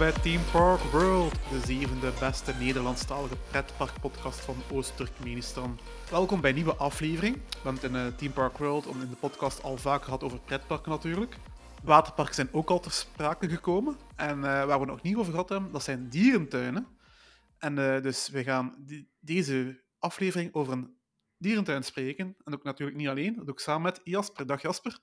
Bij Team Park World, de zevende beste Nederlandstalige pretparkpodcast van Oost-Turkmenistan. Welkom bij een nieuwe aflevering. We hebben het in uh, Team Park World in de podcast al vaak gehad over pretparken natuurlijk. Waterparken zijn ook al ter sprake gekomen. En uh, waar we nog niet over gehad hebben, dat zijn dierentuinen. En uh, dus we gaan die, deze aflevering over een dierentuin spreken. En ook natuurlijk niet alleen, dat ik samen met Jasper. Dag Jasper.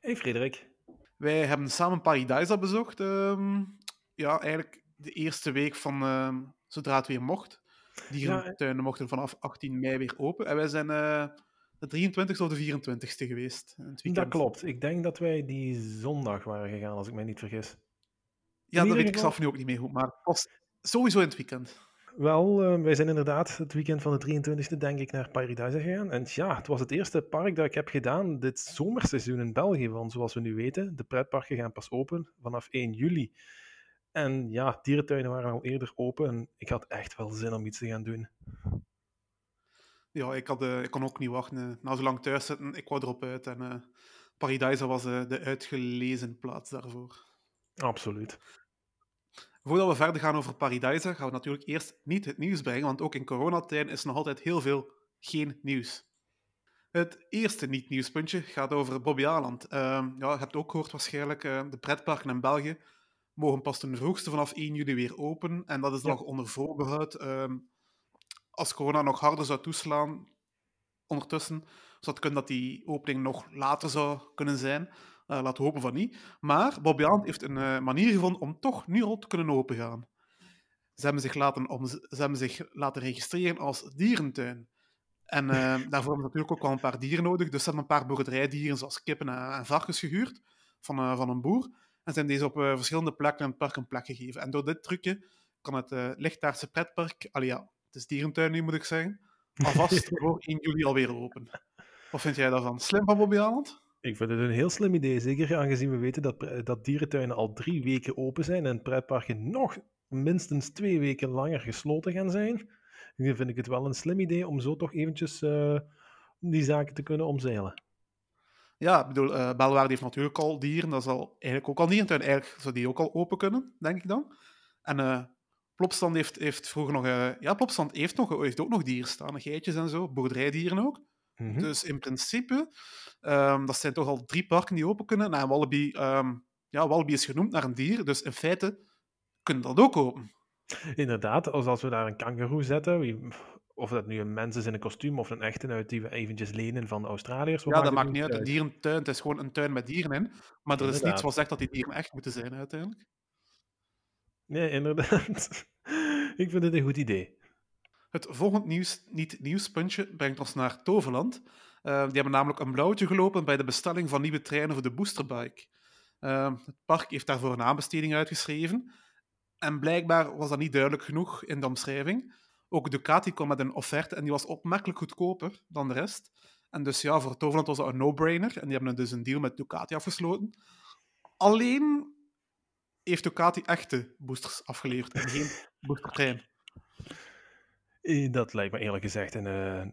Hey Frederik. Wij hebben samen Paradise bezocht. Um, ja, eigenlijk de eerste week van uh, zodra het weer mocht. Dierentuinen ja, mochten vanaf 18 mei weer open. En wij zijn uh, de 23e of de 24e geweest. Dat klopt. Ik denk dat wij die zondag waren gegaan, als ik mij niet vergis. Ja, dat weet ik zelf nu ook niet meer goed, maar het was sowieso in het weekend. Wel, uh, wij zijn inderdaad het weekend van de 23e, denk ik, naar Paradise gegaan. En ja, het was het eerste park dat ik heb gedaan dit zomerseizoen in België. Want zoals we nu weten, de pretparken gaan pas open vanaf 1 juli. En ja, dierentuinen waren al eerder open en ik had echt wel zin om iets te gaan doen. Ja, ik, had, uh, ik kon ook niet wachten. Uh, na zo lang thuis zitten, ik wou erop uit. En uh, Paradise was de uitgelezen plaats daarvoor. Absoluut. Voordat we verder gaan over Paradise, gaan we natuurlijk eerst niet het nieuws brengen, want ook in coronatijd is nog altijd heel veel geen nieuws. Het eerste niet-nieuwspuntje gaat over Bobby Aland. ja, je hebt ook gehoord waarschijnlijk, de pretparken in België mogen pas ten vroegste vanaf 1 juli weer open. En dat is nog onder voorbehoud. Um, als corona nog harder zou toeslaan ondertussen, zou het kunnen dat die opening nog later zou kunnen zijn. Uh, laten we hopen van niet. Maar Bobby Aland heeft een uh, manier gevonden om toch nu al te kunnen opengaan. Ze hebben zich laten, om, ze hebben zich laten registreren als dierentuin. En uh, daarvoor hebben ze natuurlijk ook wel een paar dieren nodig. Dus ze hebben een paar boerderijdieren, zoals kippen en, en varkens, gehuurd van, van een boer. En zijn deze op uh, verschillende plekken in het park een plek gegeven. En door dit trucje kan het uh, Lichtaardse pretpark, allee ja, het is dierentuin nu moet ik zeggen, alvast voor 1 juli alweer open. Wat vind jij daarvan? Slim van Bobby Aland? Ik vind het een heel slim idee, zeker aangezien we weten dat, dat dierentuinen al drie weken open zijn en pretparken nog minstens twee weken langer gesloten gaan zijn. Dan vind ik het wel een slim idee om zo toch eventjes uh, die zaken te kunnen omzeilen. Ja, ik bedoel, uh, Belwaarde heeft natuurlijk al dieren. Dat zal eigenlijk ook al dierentuin. Eigenlijk zou die ook al open kunnen, denk ik dan. En uh, Plopstand heeft, heeft vroeger nog... Uh, ja, Plopstand heeft, nog, heeft ook nog dieren staan. Geitjes en zo. Boerderijdieren ook. Mm -hmm. Dus in principe, um, dat zijn toch al drie parken die open kunnen. En Wallaby, um, ja, Wallaby is genoemd naar een dier. Dus in feite kunnen dat ook open. Inderdaad, als, als we daar een kangeroe zetten, wie, of dat nu een mens is in een kostuum of een echte uit die we eventjes lenen van de Australiërs. Ja, dat maakt niet uit. Een dierentuin, het is gewoon een tuin met dieren in. Maar er is niets wat zegt dat die dieren echt moeten zijn, uiteindelijk. Nee, inderdaad. Ik vind dit een goed idee. Het volgende nieuws, niet nieuwspuntje brengt ons naar Toverland. Uh, die hebben namelijk een blauwtje gelopen bij de bestelling van nieuwe treinen voor de Boosterbike. Uh, het park heeft daarvoor een aanbesteding uitgeschreven. En blijkbaar was dat niet duidelijk genoeg in de omschrijving. Ook Ducati kwam met een offerte en die was opmerkelijk goedkoper dan de rest. En dus ja, voor Toverland was dat een no-brainer. En die hebben dus een deal met Ducati afgesloten. Alleen heeft Ducati echte boosters afgeleverd en geen boostertrein. Dat lijkt me eerlijk gezegd een,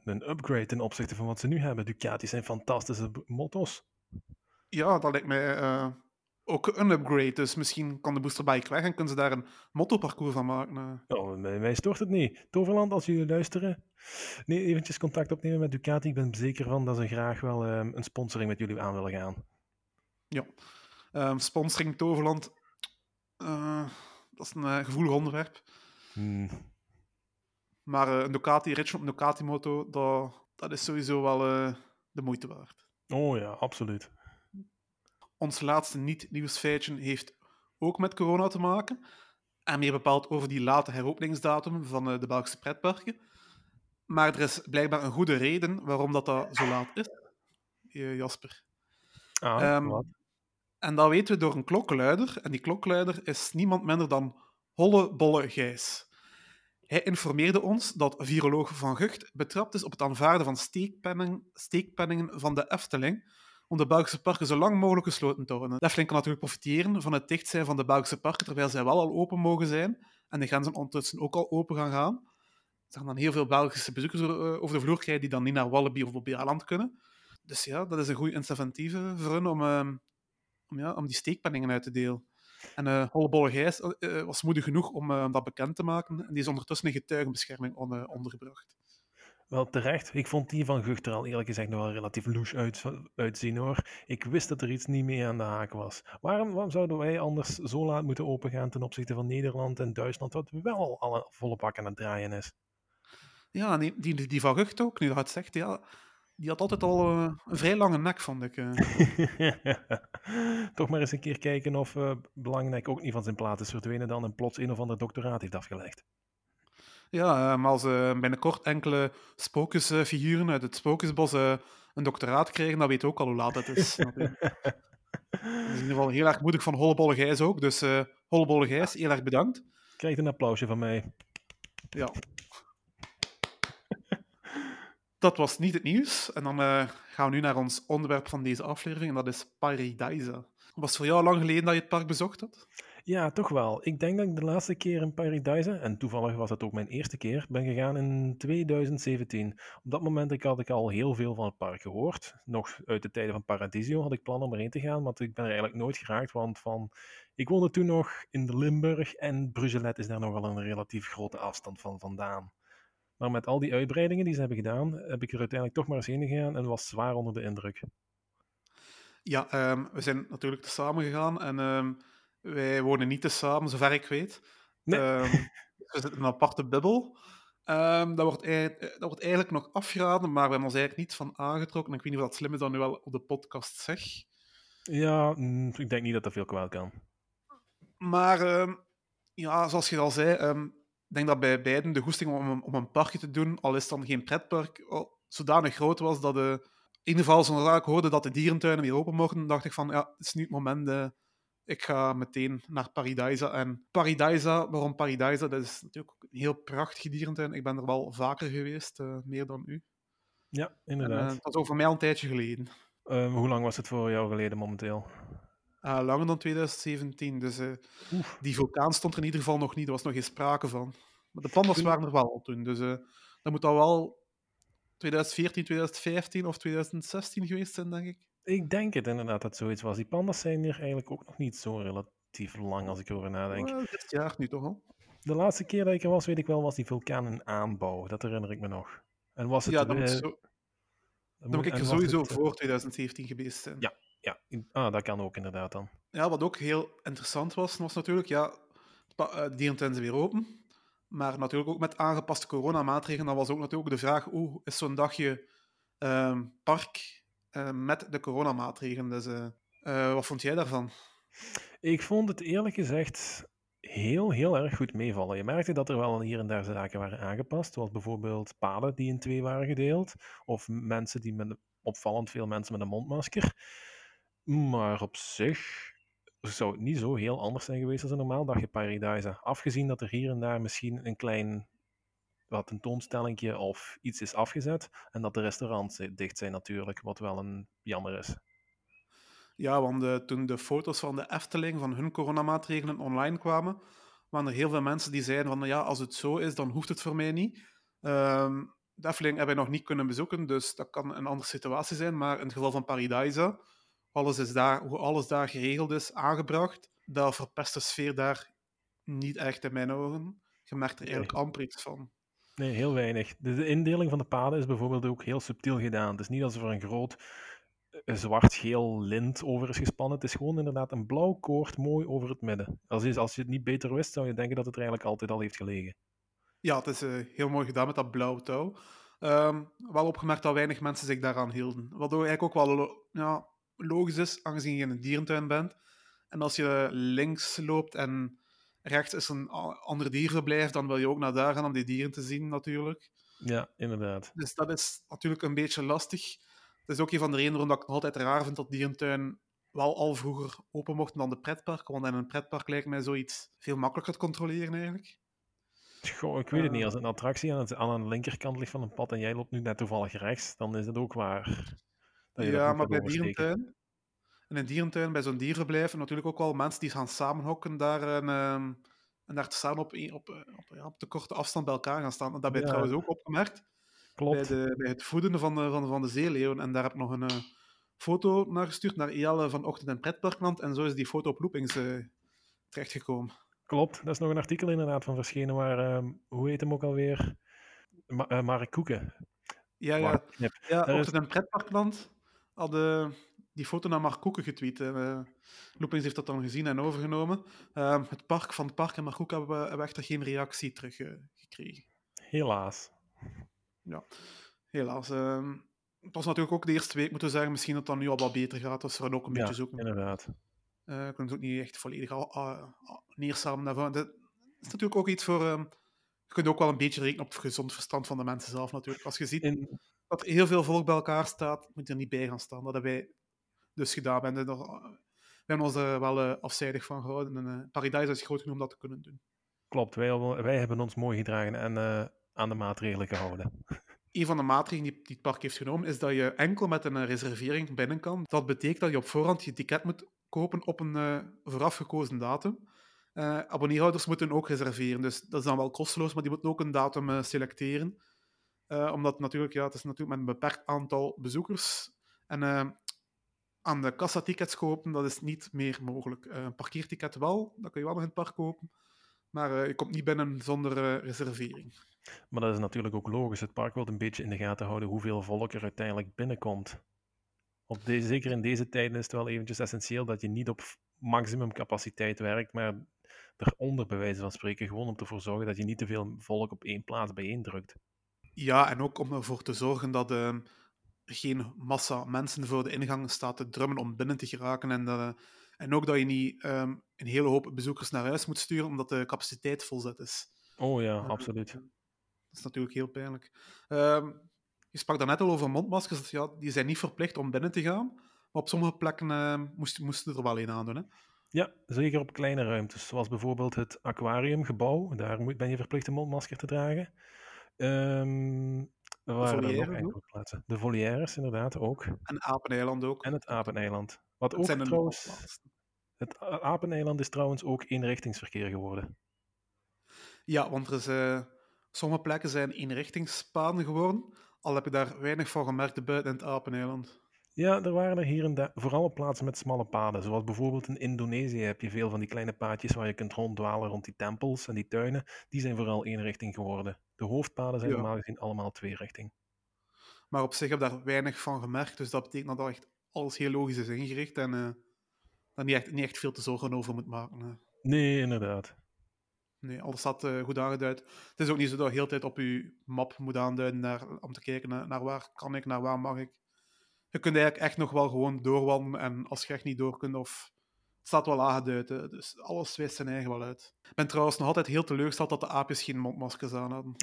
een upgrade ten opzichte van wat ze nu hebben. Ducati zijn fantastische motto's. Ja, dat lijkt mij uh, ook een upgrade. Dus misschien kan de boosterbike weg en kunnen ze daar een mottoparcours van maken. Oh, mij stoort het niet. Toverland, als jullie luisteren, nee, eventjes contact opnemen met Ducati. Ik ben zeker van dat ze graag wel um, een sponsoring met jullie aan willen gaan. Ja, um, sponsoring Toverland, uh, dat is een uh, gevoelig onderwerp. Hmm. Maar uh, een Ducati, ritje op een Ducati-moto, dat, dat is sowieso wel de moeite waard. Oh ja, absoluut. Ons laatste niet-nieuwsfeitje heeft ook met corona te maken. En meer bepaald over die late heropeningsdatum van uh, de Belgische pretparken. Maar er is blijkbaar een goede reden waarom dat, dat zo laat is, uh, Jasper. Ah, um, wat? En dat weten we door een klokkenluider. En die klokkenluider is niemand minder dan Holle Bolle Gijs. Hij informeerde ons dat viroloog Van Gucht betrapt is op het aanvaarden van steekpenningen, steekpenningen van de Efteling om de Belgische parken zo lang mogelijk gesloten te houden. De Efteling kan natuurlijk profiteren van het dicht zijn van de Belgische parken, terwijl zij wel al open mogen zijn en de grenzen ondertussen ook al open gaan gaan. Er zijn dan heel veel Belgische bezoekers over de vloer krijgen die dan niet naar Wallaby of Bobbejaanland kunnen. Dus ja, dat is een goede incentieve voor hen om, uh, om, ja, om die steekpenningen uit te delen. En uh, Gijs uh, was moedig genoeg om dat bekend te maken. En die is ondertussen in getuigenbescherming on, ondergebracht. Wel terecht. Ik vond die van Gucht er al eerlijk gezegd nog wel relatief louche uit, uitzien hoor. Ik wist dat er iets niet mee aan de haak was. Waarom, waarom zouden wij anders zo laat moeten opengaan ten opzichte van Nederland en Duitsland, wat wel al een volle bak aan het draaien is? Ja, die, die, die van Gucht ook, nu dat het zegt, ja, die had altijd al uh, een vrij lange nek, vond ik. Uh. Toch maar eens een keer kijken of uh, Belangnek ook niet van zijn plaat is verdwenen dan en plots een of ander doctoraat heeft afgelegd. Ja, maar als binnenkort enkele spookjesfiguren uit het spookjesbos een doctoraat krijgen, dan weet ook al hoe laat het is. dat is in ieder geval heel erg moedig van Hollebolle Gijs ook. Dus Hollebolle Gijs, heel erg bedankt. Krijgt een applausje van mij. Ja, dat was niet het nieuws. En dan uh, gaan we nu naar ons onderwerp van deze aflevering, en dat is Paradise. Was het voor jou lang geleden dat je het park bezocht had? Ja, toch wel. Ik denk dat ik de laatste keer in Paradise, en toevallig was het ook mijn eerste keer, ben gegaan in 2017. Op dat moment had ik al heel veel van het park gehoord. Nog uit de tijden van Paradisio had ik plan om erheen te gaan, maar ik ben er eigenlijk nooit geraakt, want van... Ik woonde toen nog in de Limburg en Brugelet is daar nogal een relatief grote afstand van vandaan. Maar met al die uitbreidingen die ze hebben gedaan, heb ik er uiteindelijk toch maar eens heen gegaan en was zwaar onder de indruk. Ja, um, we zijn natuurlijk te samen gegaan en um, wij wonen niet te samen, zover ik weet. Nee. Um, we zitten in een aparte bubbel. dat, wordt dat wordt eigenlijk nog afgeraden, maar we hebben ons eigenlijk niet van aangetrokken. Ik weet niet of dat slim is dan nu wel op de podcast zeg. Ja, mm, ik denk niet dat dat veel kwaad kan. Maar ja, zoals je al zei, ik denk dat bij beiden de goesting om, om een parkje te doen, al is het dan geen pretpark, zodanig groot was dat de, in ieder geval zodra ik hoorde dat de dierentuinen weer open mochten, dacht ik van ja, het is nu het moment, uh, ik ga meteen naar Paradisa. En Paradisa, waarom Paradisa? Dat is natuurlijk ook een heel prachtige dierentuin. Ik ben er wel vaker geweest, uh, meer dan u. Ja, inderdaad. En, uh, dat is ook voor mij al een tijdje geleden. Ehm, hoe lang was het voor jou geleden momenteel? Uh, langer dan 2017. Dus die vulkaan stond er in ieder geval nog niet. Er was nog geen sprake van. Maar de pandas waren er wel al toen. Dus dat moet al wel 2014, 2015 of 2016 geweest zijn, denk ik. Ik denk het inderdaad dat zoiets was. Die pandas zijn hier eigenlijk ook nog niet zo relatief lang als ik erover nadenk. Uh, dit jaar nu toch al. De laatste keer dat ik er was, weet ik wel, was die vulkaan in aanbouw. Dat herinner ik me nog. En was het... Ja, dat moet, zo... dan moet ik er sowieso het, voor 2017 geweest zijn. Ja, ja, ah, dat kan ook inderdaad dan. Ja, wat ook heel interessant was, was natuurlijk, ja, de dierentuin is weer open. Maar natuurlijk ook met aangepaste coronamaatregelen, dan was ook natuurlijk de vraag, hoe is zo'n dagje uh, park uh, met de coronamaatregelen? Dus uh, wat vond jij daarvan? Ik vond het eerlijk gezegd heel, heel erg goed meevallen. Je merkte dat er wel hier en daar zaken waren aangepast, zoals bijvoorbeeld paden die in twee waren gedeeld, of mensen die met opvallend veel mensen met een mondmasker. Maar op zich zou het niet zo heel anders zijn geweest als een normaal dagje Paradise. Afgezien dat er hier en daar misschien een klein wat tentoonstellingje of iets is afgezet. En dat de restaurants dicht zijn natuurlijk, wat wel een jammer is. Ja, want de, toen de foto's van de Efteling, van hun coronamaatregelen online kwamen, waren er heel veel mensen die zeiden van ja, als het zo is, dan hoeft het voor mij niet. Um, de Efteling hebben wij nog niet kunnen bezoeken, dus dat kan een andere situatie zijn. Maar in het geval van Paradise alles is daar, hoe alles daar geregeld is, aangebracht, dat verpest de sfeer daar niet echt in mijn ogen. Je merkt er eigenlijk amper iets van. Nee, heel weinig. De, indeling van de paden is bijvoorbeeld ook heel subtiel gedaan. Het is niet alsof er een groot eh, zwart-geel lint over is gespannen. Het is gewoon inderdaad een blauw koord mooi over het midden. Als je, als je het niet beter wist, zou je denken dat het eigenlijk altijd al heeft gelegen. Ja, het is uh, heel mooi gedaan met dat blauw touw. Um, wel opgemerkt dat weinig mensen zich daaraan hielden. Waardoor eigenlijk ook wel ja, logisch is, aangezien je in een dierentuin bent. En als je links loopt en rechts is een ander dierverblijf, dan wil je ook naar daar gaan om die dieren te zien, natuurlijk. Ja, inderdaad. Dus dat is natuurlijk een beetje lastig. Het is ook een van de redenen waarom ik het altijd raar vind dat dierentuin wel al vroeger open mochten dan de pretpark. Want in een pretpark lijkt mij zoiets veel makkelijker te controleren, eigenlijk. Goh, ik weet het niet. Als een attractie aan, het, aan de linkerkant ligt van een pad en jij loopt nu net toevallig rechts, dan is het ook waar ja, maar bij dierentuin, in een dierentuin, bij zo'n dierverblijf, natuurlijk ook wel mensen die gaan samenhokken daar en, ehm, en daar te staan op, op, op, ja, op de korte afstand bij elkaar gaan staan. En dat heb je trouwens ook opgemerkt. Klopt. Bij, de, bij het voeden van de, van, van de zeeleeuwen. En daar heb ik nog een uh, foto naar gestuurd naar Ielle van Ochtend en Pretparkland. En zo is die foto op loopings uh, terechtgekomen. Klopt, dat is nog een artikel inderdaad van verschenen waar, ehm, hoe heet hem ook alweer? Ma Mark Koeken. Ja, ja. Ja is- een pretparkland hadden die foto naar Mark Koeken getweet. En, Loopings heeft dat dan gezien en overgenomen. Ehm, het park van het park en Mark Koeken hebben, we- hebben echter geen reactie terug eh, gekregen. Helaas. Helaas. ehm, het was natuurlijk ook de eerste week, moeten we zeggen, misschien dat dan nu al wat beter gaat. Dus we gaan ook een Ja, beetje zoeken. inderdaad. Eh, kunnen het ook niet echt volledig al, neersamen daarvan. Dat is natuurlijk ook iets voor. ehm, je kunt ook wel een beetje rekenen op het gezond verstand van de mensen zelf natuurlijk. Als je ziet In, dat er heel veel volk bij elkaar staat, moet je er niet bij gaan staan. Dat hebben wij dus gedaan. Er, we hebben ons er wel eh, afzijdig van gehouden. En uh, Paradise is groot genoeg om dat te kunnen doen. klopt, wij, wij hebben ons mooi gedragen en eh, aan de maatregelen gehouden. Een van de maatregelen die, die het park heeft genomen, is dat je enkel met een eh, reservering binnen kan. Dat betekent dat je op voorhand je ticket moet kopen op een uh, vooraf gekozen datum. Uh, abonneerhouders moeten ook reserveren, dus dat is dan wel kosteloos, maar die moeten ook een datum uh, selecteren. Omdat natuurlijk, ja, het is natuurlijk met een beperkt aantal bezoekers. En aan de kassatickets kopen, dat is niet meer mogelijk. Uh, een parkeerticket wel, dat kun je wel nog in het park kopen. Maar uh, je komt niet binnen zonder uh, reservering. Maar dat is natuurlijk ook logisch. Het park wil een beetje in de gaten houden hoeveel volk er uiteindelijk binnenkomt. Op deze, zeker in deze tijden is het wel eventjes essentieel dat je niet op maximum capaciteit werkt, maar eronder bij wijze van spreken, gewoon om ervoor zorgen dat je niet te veel volk op één plaats bijeendrukt. Ja, en ook om ervoor te zorgen dat uh, geen massa mensen voor de ingang staat te drummen om binnen te geraken. En, dat, uh, en ook dat je niet um, een hele hoop bezoekers naar huis moet sturen omdat de capaciteit volzet is. Oh ja, uh, absoluut. Dat is natuurlijk heel pijnlijk. Um, je sprak daarnet al over mondmaskers. Ja, die zijn niet verplicht om binnen te gaan. Maar op sommige plekken uh, moesten moest er wel een aan doen. Hè? Ja, zeker op kleine ruimtes. Zoals bijvoorbeeld het aquariumgebouw. Daar moet, ben je verplicht een mondmasker te dragen. Um, er waren er nog enkele plaatsen. De volières, inderdaad, ook. En Apeneiland ook. En het Apeneiland. Wat ook trouwens... Het Apeneiland is trouwens ook eenrichtingsverkeer geworden. Ja, want er is, uh, sommige plekken zijn eenrichtingspaden geworden. Al heb je daar weinig van gemerkt buiten het Apeneiland. Ja, er waren er hier en daar, vooral op plaatsen met smalle paden. Zoals bijvoorbeeld in Indonesië heb je veel van die kleine paadjes waar je kunt ronddwalen rond die tempels en die tuinen. Die zijn vooral één richting geworden. De hoofdpaden zijn ja. normaal gezien allemaal twee richting. Maar op zich heb ik daar weinig van gemerkt. Dus dat betekent dat echt alles heel logisch is ingericht en uh, daar niet echt, niet echt veel te zorgen over moet maken. Uh. Nee, inderdaad. Nee, alles staat uh, goed aangeduid. Het is ook niet zo dat je de hele tijd op je map moet aanduiden naar, om te kijken naar, naar waar kan ik, naar waar mag ik je kunt eigenlijk echt nog wel gewoon doorwandelen. En als je echt niet door kunt, of het staat wel aangeduid. Dus alles wijst zijn eigen wel uit. Ik ben trouwens nog altijd heel teleurgesteld dat de aapjes geen mondmaskers aan hadden.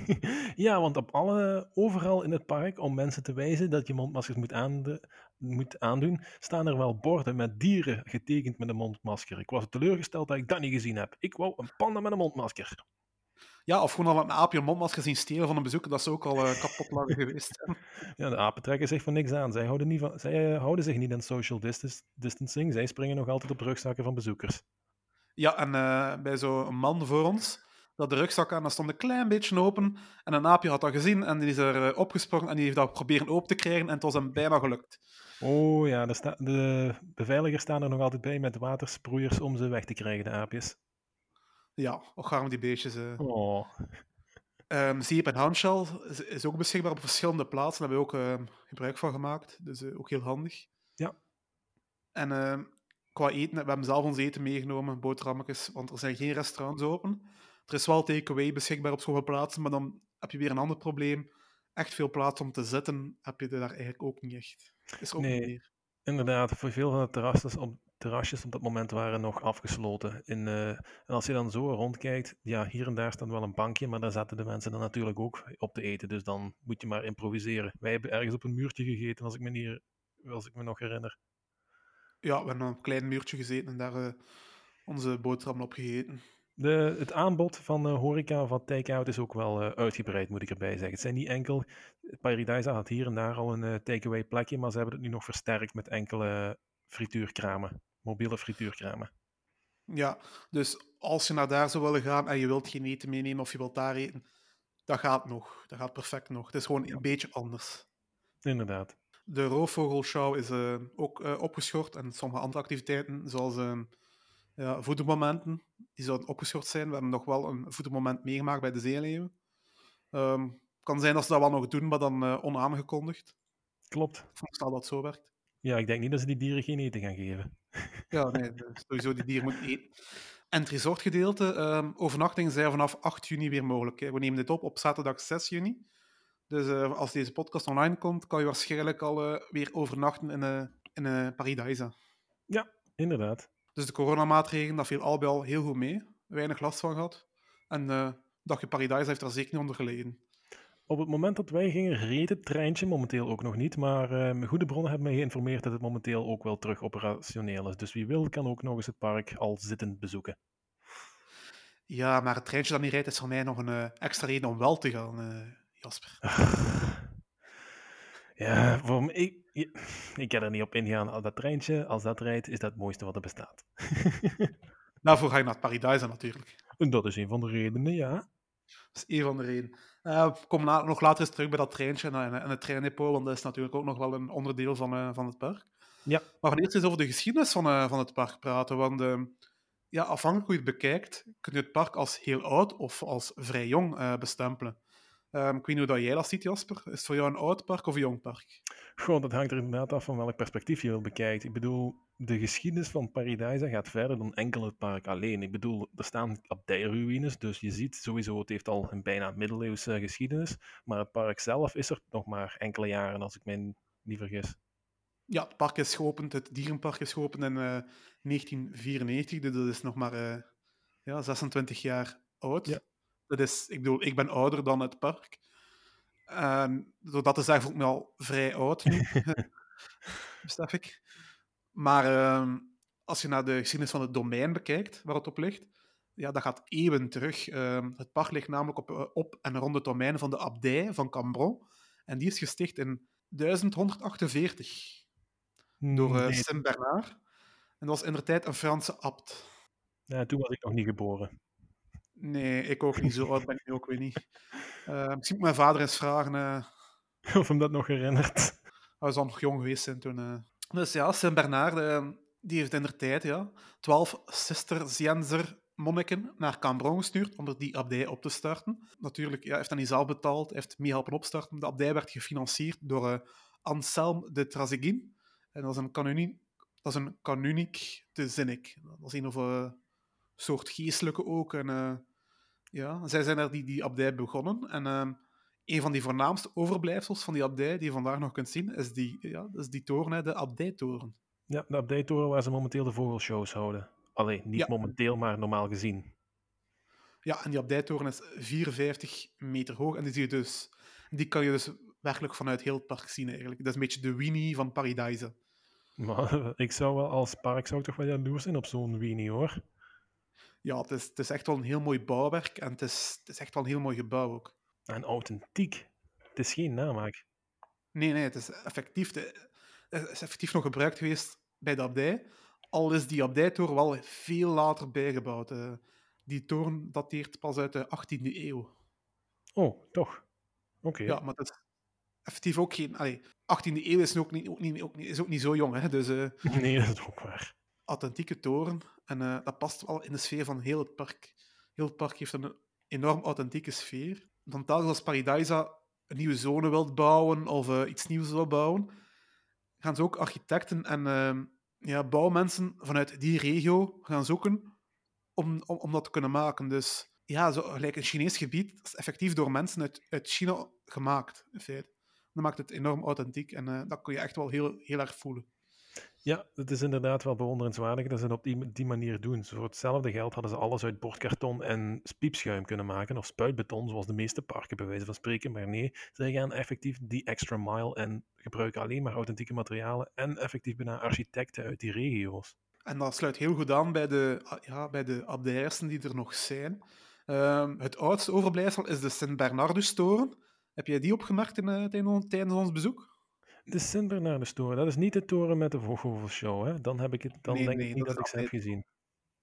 ja, want op alle, overal in het park, om mensen te wijzen dat je mondmaskers moet, moet aandoen, staan er wel borden met dieren getekend met een mondmasker. Ik was teleurgesteld dat ik dat niet gezien heb. Ik wou een panda met een mondmasker. Ja, of gewoon al een aapje een mondmasker zien stelen van een bezoeker, dat is ook al uh, kapot lang geweest. Ja, de apen trekken zich van niks aan. Zij houden, niet van, zij, uh, houden zich niet aan social distance, distancing. Zij springen nog altijd op de rugzakken van bezoekers. Ja, en uh, bij zo'n man voor ons, dat de rugzak aan, dat stond een klein beetje open. En een aapje had dat gezien en die is er opgesprongen en die heeft dat proberen open te krijgen en het was hem bijna gelukt. Oh ja, de, de beveiligers staan er nog altijd bij met watersproeiers om ze weg te krijgen, de aapjes. Ja, och gaan we die beestjes. Uh. Oh. Um, Zeep en handshell is, is, ook beschikbaar op verschillende plaatsen. Daar hebben we ook uh, gebruik van gemaakt. Dus uh, ook heel handig. Ja. En uh, qua eten, we hebben zelf ons eten meegenomen, boterhammetjes, want er zijn geen restaurants open. Er is wel takeaway beschikbaar op sommige plaatsen, maar dan heb je weer een ander probleem. Echt veel plaats om te zitten heb je daar eigenlijk ook niet echt. Is ook nee, meer. inderdaad. Voor veel van de terrasses op, terrasjes op dat moment waren nog afgesloten. In, uh, en als je dan zo rondkijkt, ja, hier en daar staat wel een bankje, maar daar zaten de mensen dan natuurlijk ook op te eten. Dus dan moet je maar improviseren. Wij hebben ergens op een muurtje gegeten, als ik me, niet, als ik me nog herinner. Ja, we hebben op een klein muurtje gezeten en daar uh, onze boterham op gegeten. De, het aanbod van uh, horeca van take-out is ook wel uh, uitgebreid, moet ik erbij zeggen. Het zijn niet enkel... Paradise had hier en daar al een uh, take-away plekje, maar ze hebben het nu nog versterkt met enkele frituurkramen. Mobiele frituurkramen. Ja, dus als je naar daar zou willen gaan en je wilt geen eten meenemen of je wilt daar eten, dat gaat nog. Dat gaat perfect nog. Het is gewoon ja. een beetje anders. Inderdaad. De roofvogelshow is uh, ook uh, opgeschort en sommige andere activiteiten, zoals uh, ja, voedermomenten die zouden opgeschort zijn. We hebben nog wel een voedermoment meegemaakt bij de zeeleeuwen. Ehm, kan zijn dat ze dat wel nog doen, maar dan onaangekondigd. Klopt. Ik dat het zo werkt. Ja, ik denk niet dat ze die dieren geen eten gaan geven. Ja, nee, sowieso die dieren moeten eten. En het resortgedeelte, um, overnachtingen zijn vanaf 8 juni weer mogelijk. Hè. We nemen dit op op zaterdag 6 juni. Dus uh, als deze podcast online komt, kan je waarschijnlijk al uh, weer overnachten in, uh, in Paradise. Ja, inderdaad. Dus de coronamaatregelen, dat viel al bij al heel goed mee. Weinig last van gehad. En dagje Paradise heeft daar zeker niet onder geleden. Op het moment dat wij gingen, reed het treintje momenteel ook nog niet. Maar uh, mijn goede bronnen hebben mij geïnformeerd dat het momenteel ook wel terug operationeel is. Dus wie wil, kan ook nog eens het park al zittend bezoeken. Ja, maar het treintje dat niet rijdt, is voor mij nog een uh, extra reden om wel te gaan, uh, Jasper. ja, voor me, ik, ik kan er niet op ingaan. Als dat treintje, als dat rijdt, is dat het mooiste wat er bestaat. Daarvoor ga je naar het Paradise natuurlijk. En dat is een van de redenen, ja. Dat is een van de redenen. Uh, na, nog later eens terug bij dat treintje en, en het treindepot, want dat is natuurlijk ook nog wel een onderdeel van, uh, van het park. Ja. Maar gaan eerst eens over de geschiedenis van, uh, van het park praten, want uh, ja, afhankelijk hoe je het bekijkt, kun je het park als heel oud of als vrij jong bestempelen. Um, ik weet niet hoe dat jij dat ziet, Jasper. Is het voor jou een oud park of een jong park? Goh, dat hangt er inderdaad af van welk perspectief je wil bekijken. Ik bedoel, de geschiedenis van Paradise gaat verder dan enkel het park alleen. Ik bedoel, er staan abdijruïnes, dus je ziet sowieso, het heeft al een bijna middeleeuwse geschiedenis. Maar het park zelf is er nog maar enkele jaren, als ik mij niet vergis. Ja, het park is geopend, het dierenpark is geopend in uh, 1994, dus dat is nog maar uh, ja, 26 jaar oud. Ja. Dat is, ik bedoel, ik ben ouder dan het park. En door dat te zeggen voel ik me al vrij oud nu, besef ik. Maar uh, als je naar de geschiedenis van het domein bekijkt, waar het op ligt, ja, dat gaat eeuwen terug. Uh, het park ligt namelijk op, op en rond het domein van de abdij van Cambron. En die is gesticht in 1148 door uh, nee. Saint Bernard. En dat was in de tijd een Franse abt. Ja, toen was ik nog niet geboren. Nee, ik ook niet. Zo oud ben ik nu ook weer niet. Uh, misschien moet mijn vader eens vragen. Uh... Of hem dat nog herinnert. Hij zal nog jong geweest zijn toen. Uh... Dus ja, Saint Bernard, die heeft in de tijd ja, twaalf Cisterciënzer monniken naar Cambron gestuurd om er die abdij op te starten. Natuurlijk, ja, heeft hij niet zelf betaald, heeft mee helpen opstarten. De abdij werd gefinancierd door Anselm de Trazeguin. En dat is een kanuniek, dat is een kanuniek te zinnik. Dat is een of een soort geestelijke ook. En, uh, ja, zij zijn er die, die abdij begonnen. En uh, een van die voornaamste overblijfsels van die abdij, die je vandaag nog kunt zien, is die, ja, is die toren, hè, de abdijtoren. Ja, de abdijtoren waar ze momenteel de vogelshows houden. Alleen niet Ja. momenteel, maar normaal gezien. Ja, en die abdijtoren is 54 meter hoog. En die, zie je dus, die kan je dus werkelijk vanuit heel het park zien eigenlijk. Dat is een beetje de Winnie van Paradise. Maar ik zou wel als park zou ik toch wel jaloers zijn op zo'n weenie hoor. Ja, het is, het is echt wel een heel mooi bouwwerk en het is, het is echt wel een heel mooi gebouw ook. En authentiek. Het is geen namaak. Nee, nee, het is effectief, de, het is effectief nog gebruikt geweest bij de abdij. Al is die abdijtoren wel veel later bijgebouwd. eh. die toren dateert pas uit de 18e eeuw. Oh, toch? Oké. Ja, maar dat is effectief ook geen... Allee, 18e eeuw is ook niet, ook niet, ook niet, is ook niet zo jong, hè. Dus eh, Nee, dat is ook waar. authentieke toren. En eh, dat past wel in de sfeer van heel het park. Heel het park heeft een enorm authentieke sfeer. Dan telkens als Paradisa een nieuwe zone wilt bouwen of eh, iets nieuws wil bouwen, gaan ze ook architecten en ehm, ja, bouwmensen vanuit die regio gaan zoeken om, om, dat te kunnen maken. Dus ja, zo, gelijk een Chinees gebied, is effectief door mensen uit, uit China gemaakt, in feite. Dat maakt het enorm authentiek en eh, dat kun je echt wel heel, heel erg voelen. Ja, het is inderdaad wel bewonderenswaardig dat ze het op die, manier doen. Voor hetzelfde geld hadden ze alles uit bordkarton en piepschuim kunnen maken, of spuitbeton, zoals de meeste parken bij wijze van spreken. Maar nee, zij gaan effectief die extra mile en gebruiken alleen maar authentieke materialen en effectief bijna architecten uit die regio's. En dat sluit heel goed aan bij de, ja, bij de abdijersen die er nog zijn. Ehm, het oudste overblijfsel is de Sint-Bernardus-toren. Heb jij die opgemerkt in, eh, tijdens ons bezoek? De Sint toren, dat is niet de toren met de vogelshow, hè? Dan, heb ik het, dan Nee, denk nee, ik niet dat ik ze heb gezien.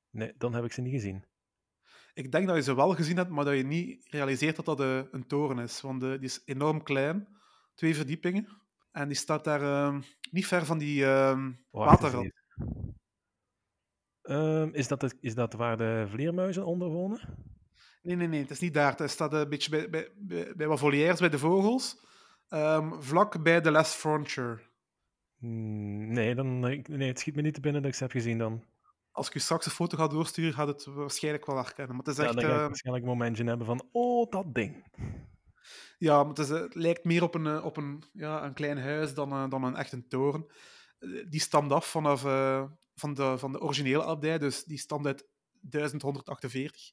Nee, dan heb ik ze niet gezien. Ik denk dat je ze wel gezien hebt, maar dat je niet realiseert dat dat eh, een toren is. Want eh, die is enorm klein, twee verdiepingen. En die staat daar ehm, niet ver van die waterrad. even. Ehm, is, dat het, is dat waar de vleermuizen onder wonen? Nee, nee, nee, het is niet daar. Het staat een beetje bij, bij, bij, bij wat volières, bij de vogels. Ehm, vlak bij de Last Frontier. Hmm, nee, dan, nee, het schiet me niet te binnen dat ik ze heb gezien dan. Als ik je straks een foto ga doorsturen, gaat het waarschijnlijk wel herkennen. Maar het is Ja, echt... dan ga ik ehm, waarschijnlijk een momentje hebben van, oh, dat ding. Ja, maar het, is, eh, het lijkt meer op een, eh, op een, ja, een klein huis dan, eh, dan een echt een toren. Eh, Die stamt af vanaf eh, van, de, van de originele abdij, dus die stamt uit 1148.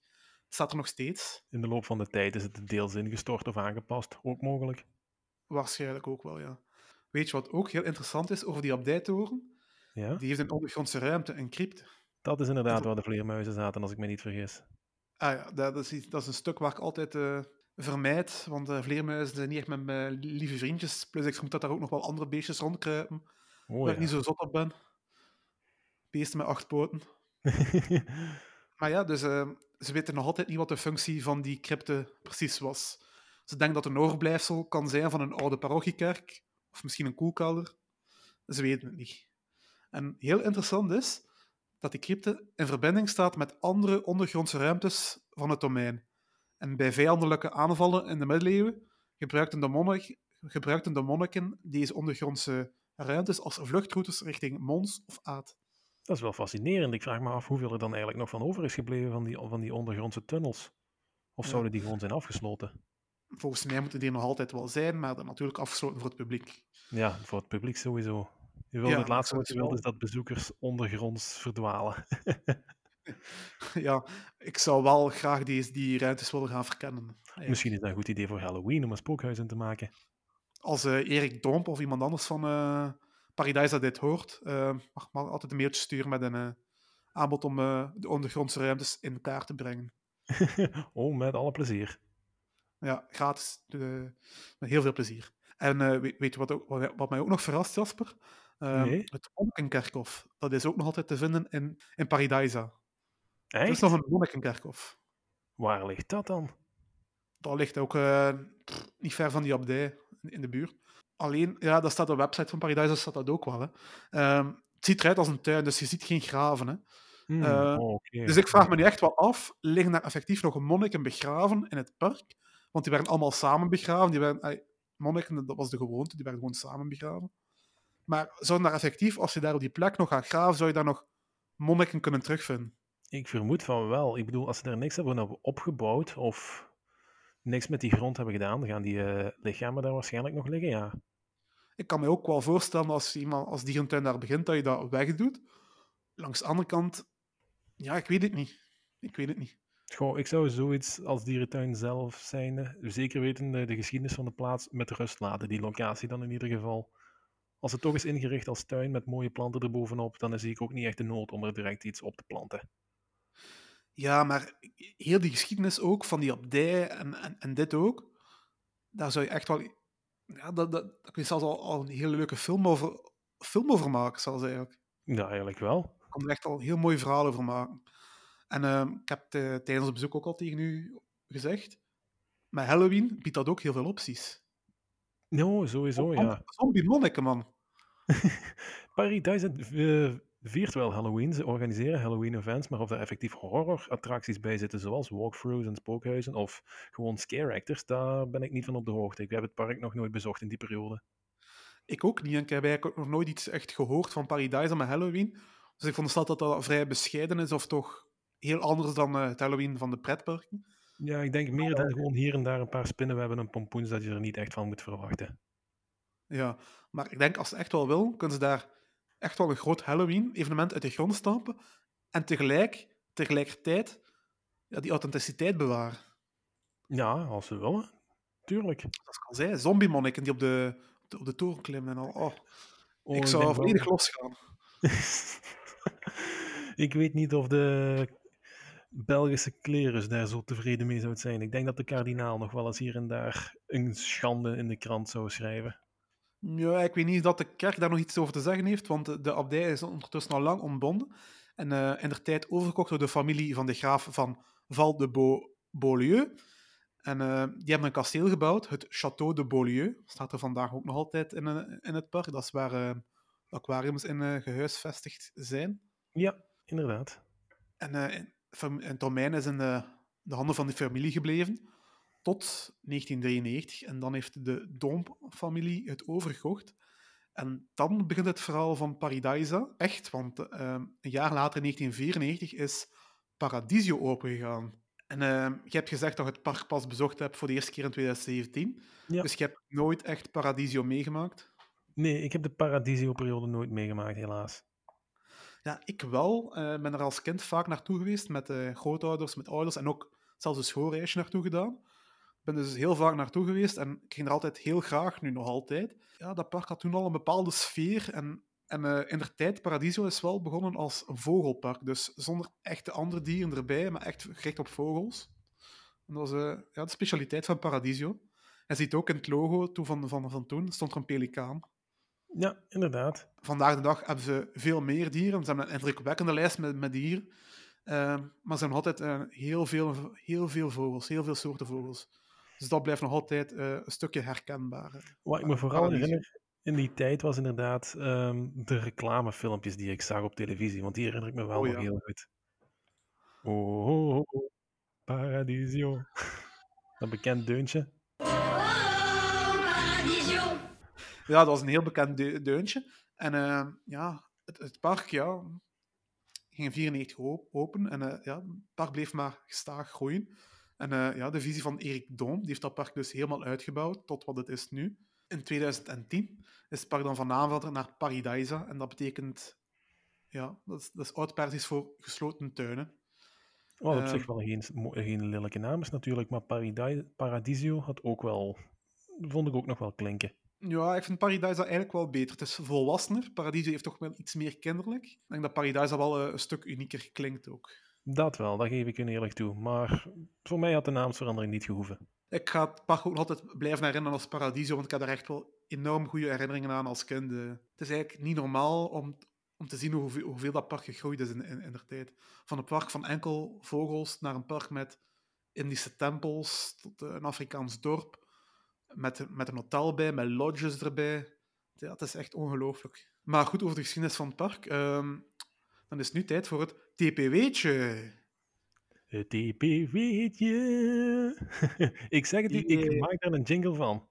Staat er nog steeds. In de loop van de tijd is het deels ingestort of aangepast, ook mogelijk. Waarschijnlijk ook wel, ja. Weet je wat ook heel interessant is over die abdijtoren? Ja, Die heeft een ondergrondse ruimte, een crypte. dat is inderdaad waar de vleermuizen zaten, als ik me niet vergis. Ah ja, dat is, iets- dat is een stuk waar ik altijd eh, vermijd, want uh, vleermuizen zijn niet echt met mijn lieve vriendjes. Plus ik vermoed dat daar ook nog wel andere beestjes rondkruipen, Oh waar ik niet zo zot op ben. Beesten met acht poten. Maar ja, dus eh, ze weten nog altijd niet wat de functie van die crypte precies was. Ze denken dat het een overblijfsel kan zijn van een oude parochiekerk, of misschien een koelkelder. Ze weten het niet. En heel interessant is dat die crypte in verbinding staat met andere ondergrondse ruimtes van het domein. En bij vijandelijke aanvallen in de middeleeuwen gebruikten de, monnik, gebruikten de monniken deze ondergrondse ruimtes als vluchtroutes richting Mons of Aad. Dat is wel fascinerend. Ik vraag me af hoeveel er dan eigenlijk nog van over is gebleven van die, van die ondergrondse tunnels. Of Ja. zouden die gewoon zijn afgesloten? Volgens mij moeten die nog altijd wel zijn, maar dan natuurlijk afgesloten voor het publiek. Ja, voor het publiek sowieso. Je wil Ja, het laatste wat je sowieso. is dat bezoekers ondergronds verdwalen. Ja, ik zou wel graag die, die ruimtes willen gaan verkennen. eigenlijk. Misschien is dat een goed idee voor Halloween om een spookhuis in te maken. Als eh, Erik Domp of iemand anders van eh Paradise dit hoort, eh, mag maar altijd een mailtje sturen met een aanbod om de ondergrondse ruimtes in kaart te brengen. oh, met alle plezier. Ja, gratis. eh, met heel veel plezier. En eh, weet, weet je wat, ook, wat, wat mij ook nog verrast, Jasper? Eh, Nee. Het Monnikenkerkhof. Dat is ook nog altijd te vinden in, in Paradisa. Er is Echt? nog een Monnikenkerkhof. Waar ligt dat dan? Dat ligt ook eh, niet ver van die abdij in, de buurt. Alleen, ja, dat staat op de website van Paradise, staat dat ook wel. Hè. Ehm, het ziet eruit als een tuin, dus je ziet geen graven. Hè. Hmm. Dus ik vraag me nu echt wel af, liggen daar effectief nog monniken begraven in het park? Want die werden allemaal samen begraven. Die werden, ay, monniken, dat was de gewoonte, die werden gewoon samen begraven. Maar zouden daar effectief, als je daar op die plek nog gaat graven, zou je daar nog monniken kunnen terugvinden? Ik vermoed van wel. Ik bedoel, als ze er niks hebben op- opgebouwd of niks met die grond hebben gedaan, dan gaan die eh, lichamen daar waarschijnlijk nog liggen, ja. Ik kan me ook wel voorstellen als iemand als dierentuin daar begint, dat je dat wegdoet. Langs de andere kant, ja, ik weet het niet. Ik weet het niet. Goh, ik zou zoiets als dierentuin zelf zijn, zeker weten de, de geschiedenis van de plaats, met rust laten. Die locatie dan in ieder geval. Als het toch is ingericht als tuin met mooie planten erbovenop, dan zie ik ook niet echt de nood om er direct iets op te planten. Ja, maar heel die geschiedenis ook van die abdij en, en, en dit ook, daar zou je echt wel. Ja, dat, dat, daar kun je zelfs al, al een hele leuke film over, film over maken, zelfs eigenlijk. Ja, eigenlijk wel. Ik kan er echt al heel mooie verhalen over maken. En ehm, ik heb tijdens het bezoek ook al tegen u gezegd, met Halloween biedt dat ook heel veel opties. No, sowieso, ja. Zombie monniken, man. 1000 eh, viert wel Halloween. Ze organiseren Halloween-events, maar of er effectief horror-attracties bij zitten, zoals walkthroughs en spookhuizen, of gewoon scare actors, daar ben ik niet van op de hoogte. Ik heb het park nog nooit bezocht in die periode. Ik ook niet. En ik heb eigenlijk nog nooit iets echt gehoord van Paradise met Halloween. Dus ik vond dat dat dat vrij bescheiden is, of toch heel anders dan eh, het Halloween van de pretparken. Ja, ik denk meer dan gewoon hier en daar een paar spinnenwebben en pompoens dat je er niet echt van moet verwachten. Ja, maar ik denk als ze echt wel wil, kunnen ze daar echt wel een groot Halloween-evenement uit de grond stampen. En tegelijk, tegelijkertijd ja, die authenticiteit bewaren. Ja, als ze willen. Tuurlijk. Dat kan zijn. Zombie-monniken die op de, op de, op de toren klimmen en al. Oh, Oh, ik zou denk wel- volledig losgaan. ik weet niet of de Belgische klerus daar zo tevreden mee zou zijn. Ik denk dat de kardinaal nog wel eens hier en daar een schande in de krant zou schrijven. Ja, ik weet niet dat de kerk daar nog iets over te zeggen heeft, want de, abdij is ondertussen al lang ontbonden. En eh, in de tijd overgekocht door de familie van de graaf van Val de Beau- Beaulieu. En eh, die hebben een kasteel gebouwd, het Château de Beaulieu. Staat er vandaag ook nog altijd in, eh, in het park. Dat is waar eh, aquariums in eh, gehuisvestigd zijn. Ja, inderdaad. En, uh, en domein is in de, de, handen van de familie gebleven tot 1993. En dan heeft de Doom-familie het overgekocht. En dan begint het verhaal van Paradisa. Echt, want uh, een jaar later, in 1994, is Paradisio opengegaan. En uh, je hebt gezegd dat je het park pas bezocht hebt voor de eerste keer in 2017. Ja. Dus je hebt nooit echt Paradisio meegemaakt? Nee, ik heb de Paradisio-periode nooit meegemaakt, helaas. Ja, ik wel. Uh, ben er als kind vaak naartoe geweest met uh, grootouders, met ouders en ook zelfs een schoolreisje naartoe gedaan. Ik ben dus heel vaak naartoe geweest en ik ging er altijd heel graag, nu nog altijd. Ja, dat park had toen al een bepaalde sfeer en en uh, in de tijd, Paradiso is wel begonnen als een vogelpark. Dus zonder echte andere dieren erbij, maar echt gericht op vogels. En dat was ja, de specialiteit van Paradiso. Je ziet ook in het logo toe van, van, van toen, stond er een pelikaan. Ja, inderdaad. Vandaag de dag hebben ze veel meer dieren. Ze hebben een indrukwekkende lijst met, met dieren. Uh, maar ze hebben altijd uh, heel, veel, heel veel vogels, heel veel soorten vogels. Dus dat blijft nog altijd een stukje herkenbaar. Wat ik me vooral herinner, in die tijd was inderdaad um, de reclamefilmpjes die ik zag op televisie. Want die herinner ik me wel oh, nog heel goed. Oh, oh, oh, Paradisio. Een bekend deuntje. Ja, dat was een heel bekend de deuntje. En uh, ja, het, het, park ja, ging in 94 open. En uh, ja, het park bleef maar gestaag groeien. En uh, ja, de visie van Erik Doom die heeft dat park dus helemaal uitgebouwd tot wat het is nu. In 2010 is het park dan van naam naar Paradisa. En dat betekent... Ja, dat is, dat is oud-Persisch voor gesloten tuinen. Wat op zich ehm, wel geen, geen lelijke naam is natuurlijk, maar Paradisio had ook wel... Vond ik ook nog wel klinken. Ja, ik vind Paradisa eigenlijk wel beter. Het is volwassener. Paradisio heeft toch wel iets meer kinderlijk. Ik denk dat Paradisa wel eh, een stuk unieker klinkt ook. Dat wel, dat geef ik je eerlijk toe. Maar voor mij had de naamsverandering niet gehoeven. Ik ga het park ook altijd blijven herinneren als Paradiso, want ik heb er echt wel enorm goede herinneringen aan als kind. Eh. Het is eigenlijk niet normaal om, om te zien hoeveel, hoeveel dat park gegroeid is in, in, in de tijd. Van een park van enkel vogels naar een park met Indische tempels, tot een Afrikaans dorp, met, met een hotel bij, met lodges erbij. Ja, het is echt ongelooflijk. Maar goed, over de geschiedenis van het park. Um, dan is het nu tijd voor het TPW'tje. Het TPW'tje. ik zeg het u, ik maak daar een jingle van.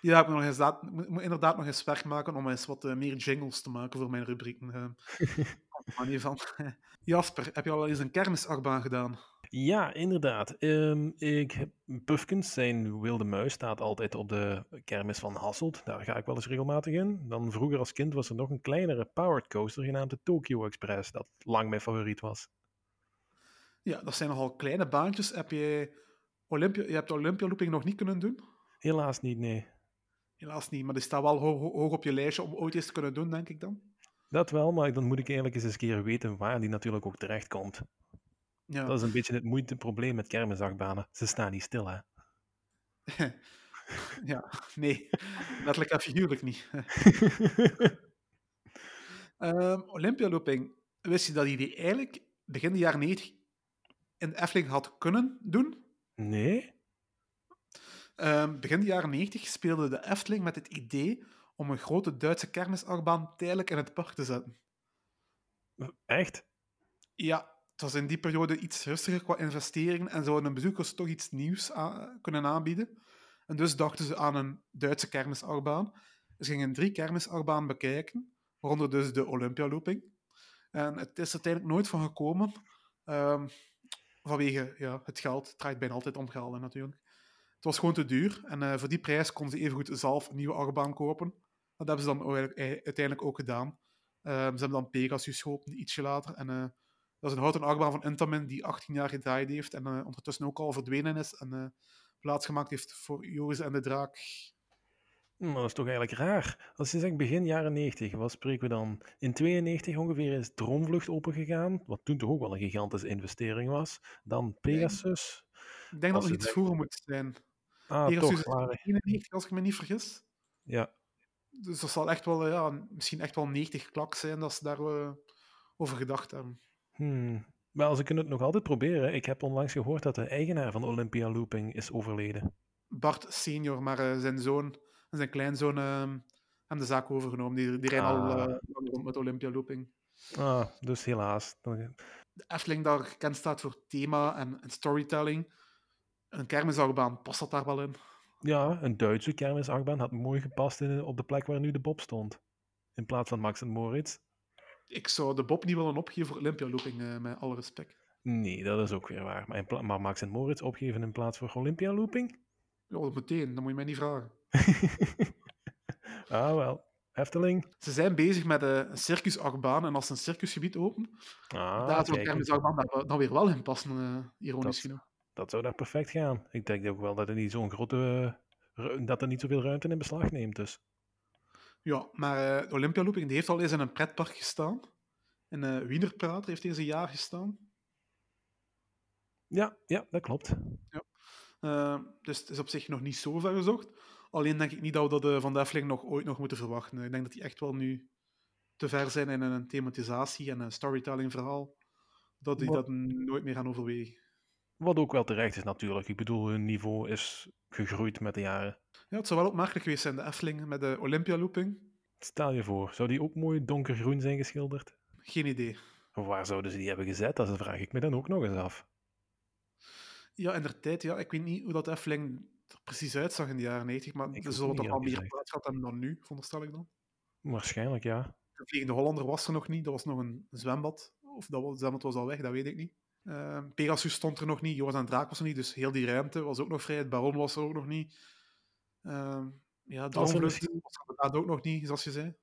Ja, ik moet, nog eens, moet inderdaad nog eens werk maken om eens wat uh, meer jingles te maken voor mijn rubrieken. Uh, van. Jasper, heb je al eens een kermisachtbaan gedaan? Ja, inderdaad. Um, ik heb, Puffkins, zijn wilde muis, staat altijd op de kermis van Hasselt. Daar ga ik wel eens regelmatig in. Dan vroeger als kind was er nog een kleinere powered coaster genaamd de Tokyo Express, dat lang mijn favoriet was. Ja, dat zijn nogal kleine baantjes. Heb je, Olympia, je hebt de Olympia Looping nog niet kunnen doen? Helaas niet, nee. Helaas niet, maar die staat wel hoog, hoog op je lijstje om ooit eens te kunnen doen, denk ik dan. Dat wel, maar dan moet ik eigenlijk eens een keer weten waar die natuurlijk ook terecht komt. Ja. Dat is een beetje het moeite probleem met kermisachtbanen. Ze staan niet stil, hè? ja, nee. Letterlijk en figuurlijk niet. um, Olympia Looping, wist je dat hij die eigenlijk begin de jaren 90 in de Efteling had kunnen doen? Nee. Um, begin de jaren 90 speelde de Efteling met het idee om een grote Duitse kermisachtbaan tijdelijk in het park te zetten. Echt? Ja, het was in die periode iets rustiger qua investeringen en zouden een bezoekers toch iets nieuws kunnen aanbieden. En dus dachten ze aan een Duitse kermisachtbaan. Ze gingen drie kermisachtbanen bekijken, waaronder dus de Olympia Looping. En het is uiteindelijk nooit van gekomen, um, vanwege ja, het geld. Het draait bijna altijd om geld natuurlijk. Het was gewoon te duur en uh, voor die prijs konden ze evengoed zelf een nieuwe achtbaan kopen. Dat hebben ze dan uiteindelijk ook gedaan. Um, ze hebben dan Pegasus geopend, ietsje later. En uh, dat is een houten achtbaan van Intamin die 18 jaar gedraaid heeft en uh, ondertussen ook al verdwenen is en uh, plaatsgemaakt heeft voor Joris en de Draak. Maar dat is toch eigenlijk raar. Als je zegt begin jaren 90, wat spreken we dan? In 92 ongeveer is Droomvlucht opengegaan, wat toen toch ook wel een gigantische investering was. Dan Pegasus. Ik denk dat het iets vroeger moet zijn. Ah, Pegasus toch, is 91, als ik me niet vergis. Ja. Dus dat zal echt wel, ja, misschien echt wel 90 klak zijn dat ze daar uh, over gedacht hebben. Hmm. Wel, ze kunnen het nog altijd proberen. Ik heb onlangs gehoord dat de eigenaar van Olympia Looping is overleden. Bart senior, maar uh, zijn zoon en zijn kleinzoon uh, hebben de zaak overgenomen. Die, die rijden al uh, rond met Olympia Looping. Ah, dus helaas. de Efteling daar gekend staat voor thema en, en storytelling. Een kermisachtbaan, past dat daar wel in? Ja, een Duitse kermisachtbaan had mooi gepast in, op de plek waar nu de Bob stond. In plaats van Max en Moritz. Ik zou de Bob niet willen opgeven voor Olympia Looping, uh, met alle respect. Nee, dat is ook weer waar. Maar, maar Max en Moritz opgeven in plaats voor Olympia Looping? Ja, meteen. Dat moet je mij niet vragen. ah, wel. Efteling. Ze zijn bezig met uh, een circusachtbaan en als ze een circusgebied openen, ah, daar zou kermisachtbaan dan weer wel in passen, uh, ironisch genoeg. Dat zou daar perfect gaan. Ik denk ook wel dat het niet zo'n grote... dat er niet zoveel ruimte in beslag neemt, dus. Ja, maar uh, Olympia Looping die heeft al eens in een pretpark gestaan. In uh, Wienerprater heeft deze jaar gestaan. Ja, ja dat klopt. Ja. Uh, dus het is op zich nog niet zo ver gezocht. Alleen denk ik niet dat we dat van de Efteling nog ooit nog moeten verwachten. Ik denk dat die echt wel nu te ver zijn in een thematisatie en een storytelling verhaal. Dat die dat nooit meer gaan overwegen. Wat ook wel terecht is natuurlijk. Ik bedoel, hun niveau is gegroeid met de jaren. Ja, het zou wel opmerkelijk geweest zijn, de Efteling met de Olympia-looping. Stel je voor, zou die ook mooi donkergroen zijn geschilderd? Geen idee. Of waar zouden ze die hebben gezet? Dat vraag ik me dan ook nog eens af. Ja, in de tijd, ja. Ik weet niet hoe dat Efteling er precies uitzag in de jaren 90, maar er zullen toch al meer plaats gehad hebben dan nu, veronderstel ik dan. Waarschijnlijk, ja. De Vliegende Hollander was er nog niet, dat was nog een zwembad. Of dat zwembad was al weg, dat weet ik niet. Uh, Pegasus stond er nog niet, Joris en Draak was er niet, dus heel die ruimte was ook nog vrij. Het Baron was er ook nog niet. Uh, ja, Droomvlucht misschien... was er inderdaad ook nog niet, zoals je zei.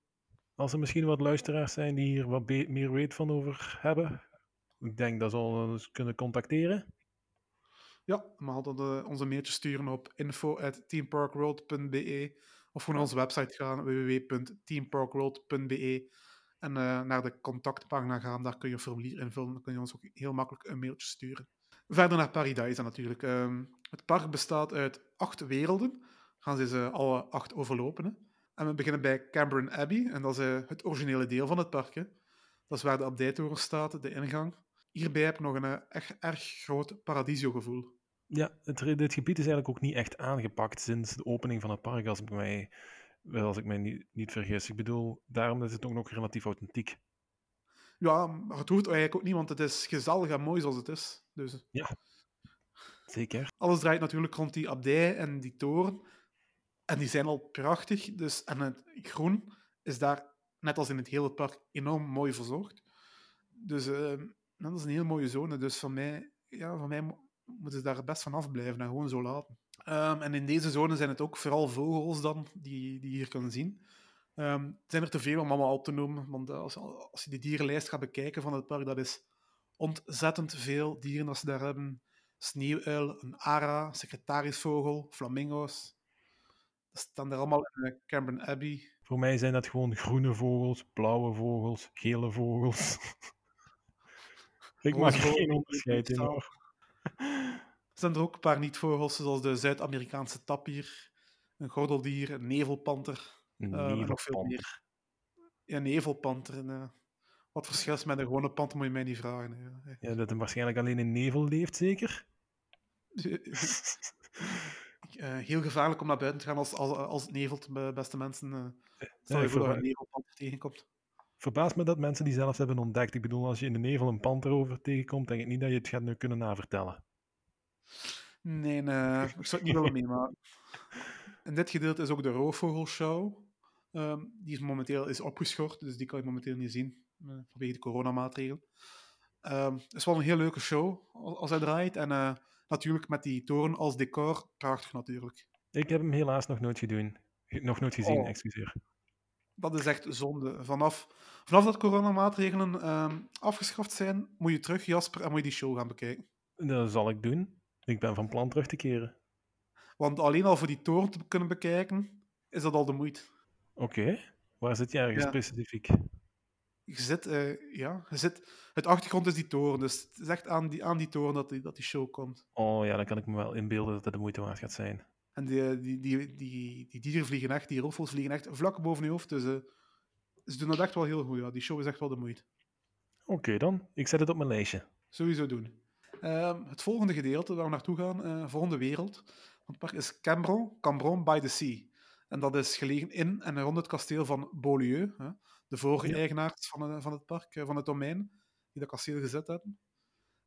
Als er misschien wat luisteraars zijn die hier wat meer weet van over hebben, ik denk dat ze ons kunnen contacteren. Ja, maar uh, onze mailtje sturen op info.teamparkworld.be of gewoon naar onze website gaan, www.teamparkworld.be en uh, naar de contactpagina gaan. Daar kun je een formulier invullen. Dan kun je ons ook heel makkelijk een mailtje sturen. Verder naar Paradise natuurlijk. Um, het park bestaat uit acht werelden. Gaan ze ze alle acht overlopen. En we beginnen bij Cameron Abbey. En dat is uh, het originele deel van het park. Hè? Dat is waar de abdijtoren staat, de ingang. Hierbij heb ik nog een uh, echt erg groot Paradiso-gevoel. Ja, het, dit gebied is eigenlijk ook niet echt aangepakt sinds de opening van het park, als ik mij als ik mij niet, niet vergis. Ik bedoel, daarom is het ook nog relatief authentiek. Ja, maar het hoeft eigenlijk ook niet, want het is gezellig en mooi zoals het is. Dus... Ja, zeker. Alles draait natuurlijk rond die abdij en die toren. En die zijn al prachtig. Dus, en het groen is daar, net als in het hele park, enorm mooi verzorgd. Dus uh, dat is een heel mooie zone. Dus van mij, ja, van mij moeten ze daar best van afblijven en gewoon zo laten. Um, en in deze zone zijn het ook vooral vogels dan, die, die je hier kunnen zien. Um, het zijn er te veel om allemaal op te noemen, want als, als je die dierenlijst gaat bekijken van het park, dat is ontzettend veel dieren dat ze daar hebben. Sneeuwuil, een ara, secretarisvogel, flamingo's. Dat staan er allemaal in uh, Cameron Abbey. Voor mij zijn dat gewoon groene vogels, blauwe vogels, gele vogels. Ik maak geen onderscheid in hoor zijn er ook een paar niet-vogels, zoals de Zuid-Amerikaanse tapier, een gordeldier, een nevelpanter. Een uh, nog veel meer. Ja, een nevelpanter. uh, wat verschil is met een gewone panter, moet je mij niet vragen. Ja, dat hij waarschijnlijk alleen in nevel leeft, zeker? uh, heel gevaarlijk om naar buiten te gaan als, als, als het nevelt, beste mensen. stel je voor dat een nevelpanter tegenkomt. Verbaast me dat mensen die zelf hebben ontdekt. Ik bedoel, als je in de nevel een panter over tegenkomt, denk ik niet dat je het gaat nu kunnen navertellen. Nee, nee, ik zou het niet willen meemaken. En dit gedeelte is ook de Roofvogelshow. Um, die is momenteel is opgeschort, dus die kan je momenteel niet zien uh, vanwege de coronamaatregelen. Um, het is wel een heel leuke show als hij draait. En uh, natuurlijk met die toren als decor, prachtig natuurlijk. Ik heb hem helaas nog nooit gedaan. Nog nooit gezien, oh. excuseer. Dat is echt zonde. Vanaf, vanaf dat coronamaatregelen um, afgeschaft zijn, moet je terug, Jasper, en moet je die show gaan bekijken. Dat zal ik doen. Ik ben van plan terug te keren. Want alleen al voor die toren te kunnen bekijken, is dat al de moeite. Oké. Waar zit je ergens specifiek? Je zit, uh, ja, je zit, het achtergrond is die toren, dus het is echt aan die, aan die toren dat die, dat die show komt. Oh ja, dan kan ik me wel inbeelden dat het de moeite waard gaat zijn. En die, die, die, die, die dieren vliegen echt, die roffels vliegen echt vlak boven je hoofd, dus uh, ze doen dat echt wel heel goed. Ja. Die show is echt wel de moeite. Oké dan, ik zet het op mijn lijstje. Sowieso doen. Uh, het volgende gedeelte waar we naartoe gaan, uh, volgende wereld, het park is Cambron, Cambron by the Sea. En dat is gelegen in en rond het kasteel van Beaulieu, hè, de vorige ja. eigenaars van, van, het park, van het domein. die dat kasteel gezet hebben.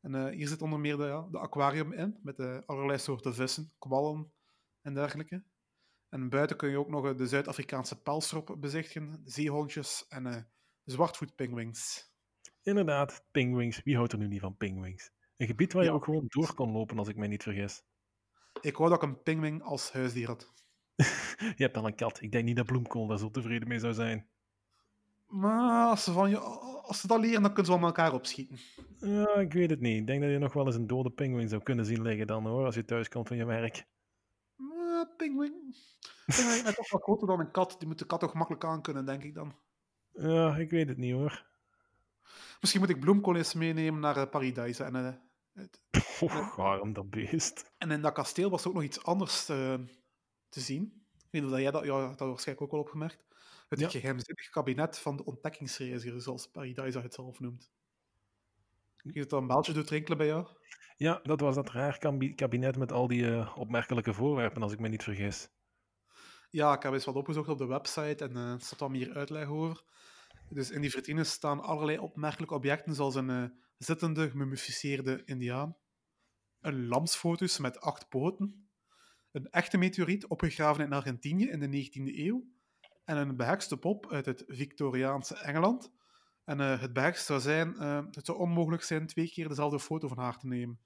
En eh, hier zit onder meer de, ja, de aquarium in, met allerlei soorten vissen, kwallen en dergelijke. En buiten kun je ook nog de Zuid-Afrikaanse pelsrop bezichtigen, zeehondjes en zwartvoetpingwings. Inderdaad, pingwings. Wie houdt er nu niet van pingwings? Een gebied waar je ook gewoon door kon lopen, als ik mij niet vergis. Ik wou dat ik een pingwing als huisdier had. je hebt al een kat. Ik denk niet dat Bloemkool daar zo tevreden mee zou zijn. Maar als ze, van je, als ze dat leren, dan kunnen ze wel met elkaar opschieten. Ja, ik weet het niet. Ik denk dat je nog wel eens een dode pinguïn zou kunnen zien liggen dan hoor, als je thuis komt van je werk. Uh, pinguïn. Pinguïn is toch wat groter dan een kat. Die moet de kat toch makkelijk aankunnen, denk ik dan. Ja, ik weet het niet hoor. Misschien moet ik bloemkool eens meenemen naar uh, Paradise. En, uh, oh, waarom dat beest? En in dat kasteel was ook nog iets anders uh, te zien. Ik weet niet of jij dat, ja, dat waarschijnlijk ook wel opgemerkt. Het ja. geheimzinnig kabinet van de ontdekkingsreiziger, zoals Paradise het zelf noemt. Je het dan een baaltje doet rinkelen bij jou? Ja, dat was dat raar kabinet met al die uh, opmerkelijke voorwerpen, als ik me niet vergis. Ja, ik heb eens wat opgezocht op de website en uh, er staat wat meer uitleg over. Dus in die vitrines staan allerlei opmerkelijke objecten, zoals een uh, zittende, gemummificeerde indiaan, een lamsfotus met acht poten, een echte meteoriet opgegraven in Argentinië in de 19e eeuw, en een behekste pop uit het Victoriaanse Engeland. En uh, het behekst zou zijn, uh, het zou onmogelijk zijn twee keer dezelfde foto van haar te nemen.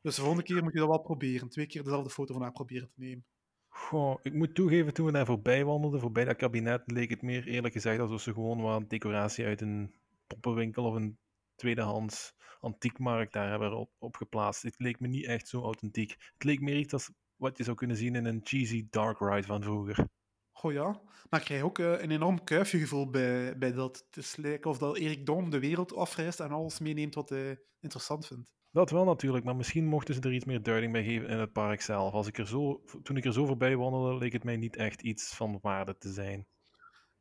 Dus de volgende keer moet je dat wel proberen. Twee keer dezelfde foto van haar proberen te nemen. Goh, ik moet toegeven, toen we daar voorbij wandelden, voorbij dat kabinet, leek het meer eerlijk gezegd alsof ze gewoon wat decoratie uit een poppenwinkel of een tweedehands antiekmarkt daar hebben opgeplaatst. Het leek me niet echt zo authentiek. Het leek meer iets als wat je zou kunnen zien in een cheesy dark ride van vroeger. Goh ja, maar ik krijg ook uh, een enorm kuifjegevoel bij, bij dat. Het is of dat Erik Dom de wereld afreist en alles meeneemt wat hij interessant vindt. Dat wel natuurlijk, maar misschien mochten ze er iets meer duiding bij geven in het park zelf. Als ik er zo, toen ik er zo voorbij wandelde, leek het mij niet echt iets van waarde te zijn.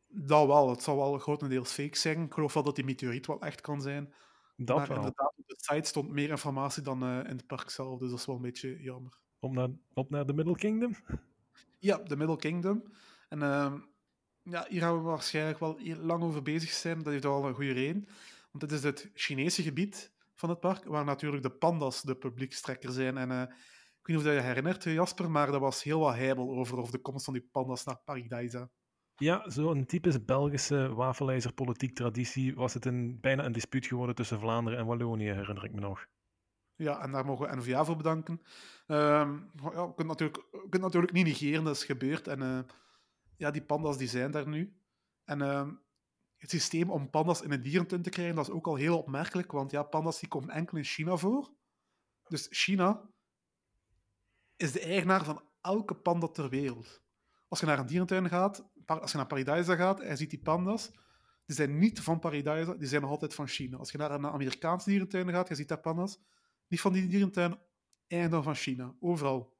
Dat wel, het zal wel grotendeels fake zijn. Ik geloof wel dat die meteoriet wel echt kan zijn. Dat maar wel. inderdaad, op de site stond meer informatie dan uh, in het park zelf, dus dat is wel een beetje jammer. Op naar, op naar de Middle Kingdom? Ja, de Middle Kingdom. En uh, ja, hier gaan we waarschijnlijk wel lang over bezig zijn. Dat heeft wel een goede reden. Want dit is het Chinese gebied van het park, waar natuurlijk de pandas de publiekstrekker zijn. En uh, ik weet niet of je je herinnert, Jasper, maar er was heel wat heibel over, over de komst van die pandas naar Paradise. Ja, zo'n typisch Belgische wafelijzer-politiek traditie was het een, bijna een dispuut geworden tussen Vlaanderen en Wallonië, herinner ik me nog. Ja, en daar mogen we NVA voor bedanken. Uh, ja, we, kunnen natuurlijk, we kunnen natuurlijk niet negeren, dat is gebeurd. En uh, ja, die pandas die zijn daar nu. En uh, het systeem om pandas in een dierentuin te krijgen, dat is ook al heel opmerkelijk, want ja, pandas die komen enkel in China voor. Dus China is de eigenaar van elke panda ter wereld. Als je naar een dierentuin gaat, als je naar Paradise gaat en je ziet die pandas, die zijn niet van Paradise, die zijn nog altijd van China. Als je naar een Amerikaanse dierentuin gaat, je ziet daar pandas, niet van die dierentuin, eigendom van China. Overal.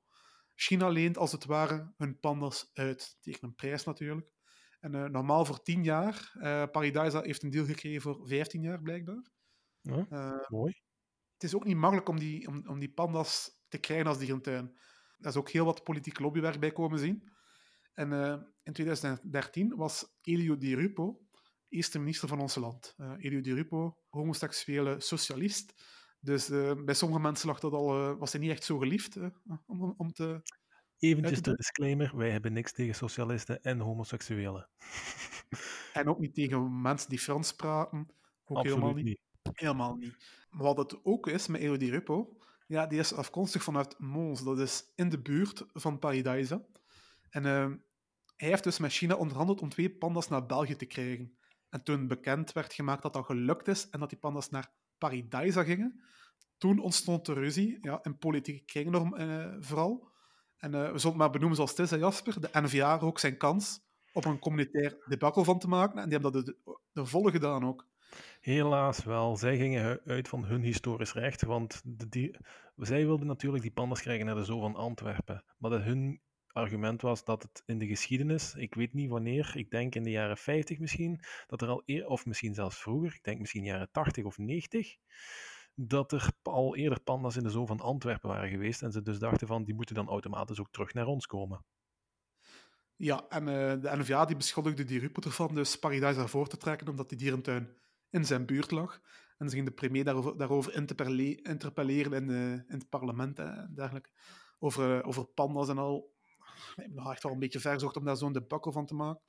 China leent als het ware hun pandas uit, tegen een prijs natuurlijk. En uh, normaal voor 10 jaar. Uh, Paradise heeft een deal gekregen voor 15 jaar, blijkbaar. Ja, uh, mooi. Het is ook niet makkelijk om die, om, om die pandas te krijgen als dierentuin. Daar is ook heel wat politiek lobbywerk bij komen zien. En in 2013 was Elio Di Rupo eerste minister van ons land. Elio Di Rupo, homoseksuele socialist. Dus bij sommige mensen lag dat al, was hij niet echt zo geliefd om, om te. Eventjes de disclaimer: wij hebben niks tegen socialisten en homoseksuelen. en ook niet tegen mensen die Frans praten. Ook Absoluut helemaal niet. niet. Helemaal niet. Maar wat het ook is met Elodie ja, die is afkomstig vanuit Mons, dat is in de buurt van Paradise. En hij heeft dus met China onderhandeld om twee pandas naar België te krijgen. En toen bekend werd gemaakt dat dat gelukt is en dat die pandas naar Paradise gingen. Toen ontstond de ruzie, ja, in politieke kringen uh, vooral. En uh, we zullen het maar benoemen zoals het is, Jasper. De NVA ook zijn kans op een communitair debacle van te maken. En die hebben dat de, de volle gedaan ook. Helaas wel. Zij gingen uit van hun historisch recht. Want de, die, zij wilden natuurlijk die pandas krijgen naar de Zoo van Antwerpen. Maar hun argument was dat het in de geschiedenis, ik weet niet wanneer, ik denk in de jaren 50 misschien, dat er al eer, of misschien zelfs vroeger, ik denk misschien jaren 80 of 90, dat er al eerder pandas in de zoo van Antwerpen waren geweest en ze dus dachten van, die moeten dan automatisch ook terug naar ons komen. Ja, en uh, de NVA die beschuldigde die Ruppert ervan dus Paradise ervoor te trekken omdat die dierentuin in zijn buurt lag. En ze ging de premier daarover, interpelleren in, uh, in het parlement en dergelijke. Over, over pandas en al. Ik heb nog echt wel een beetje ver gezocht om daar zo'n debacle van te maken.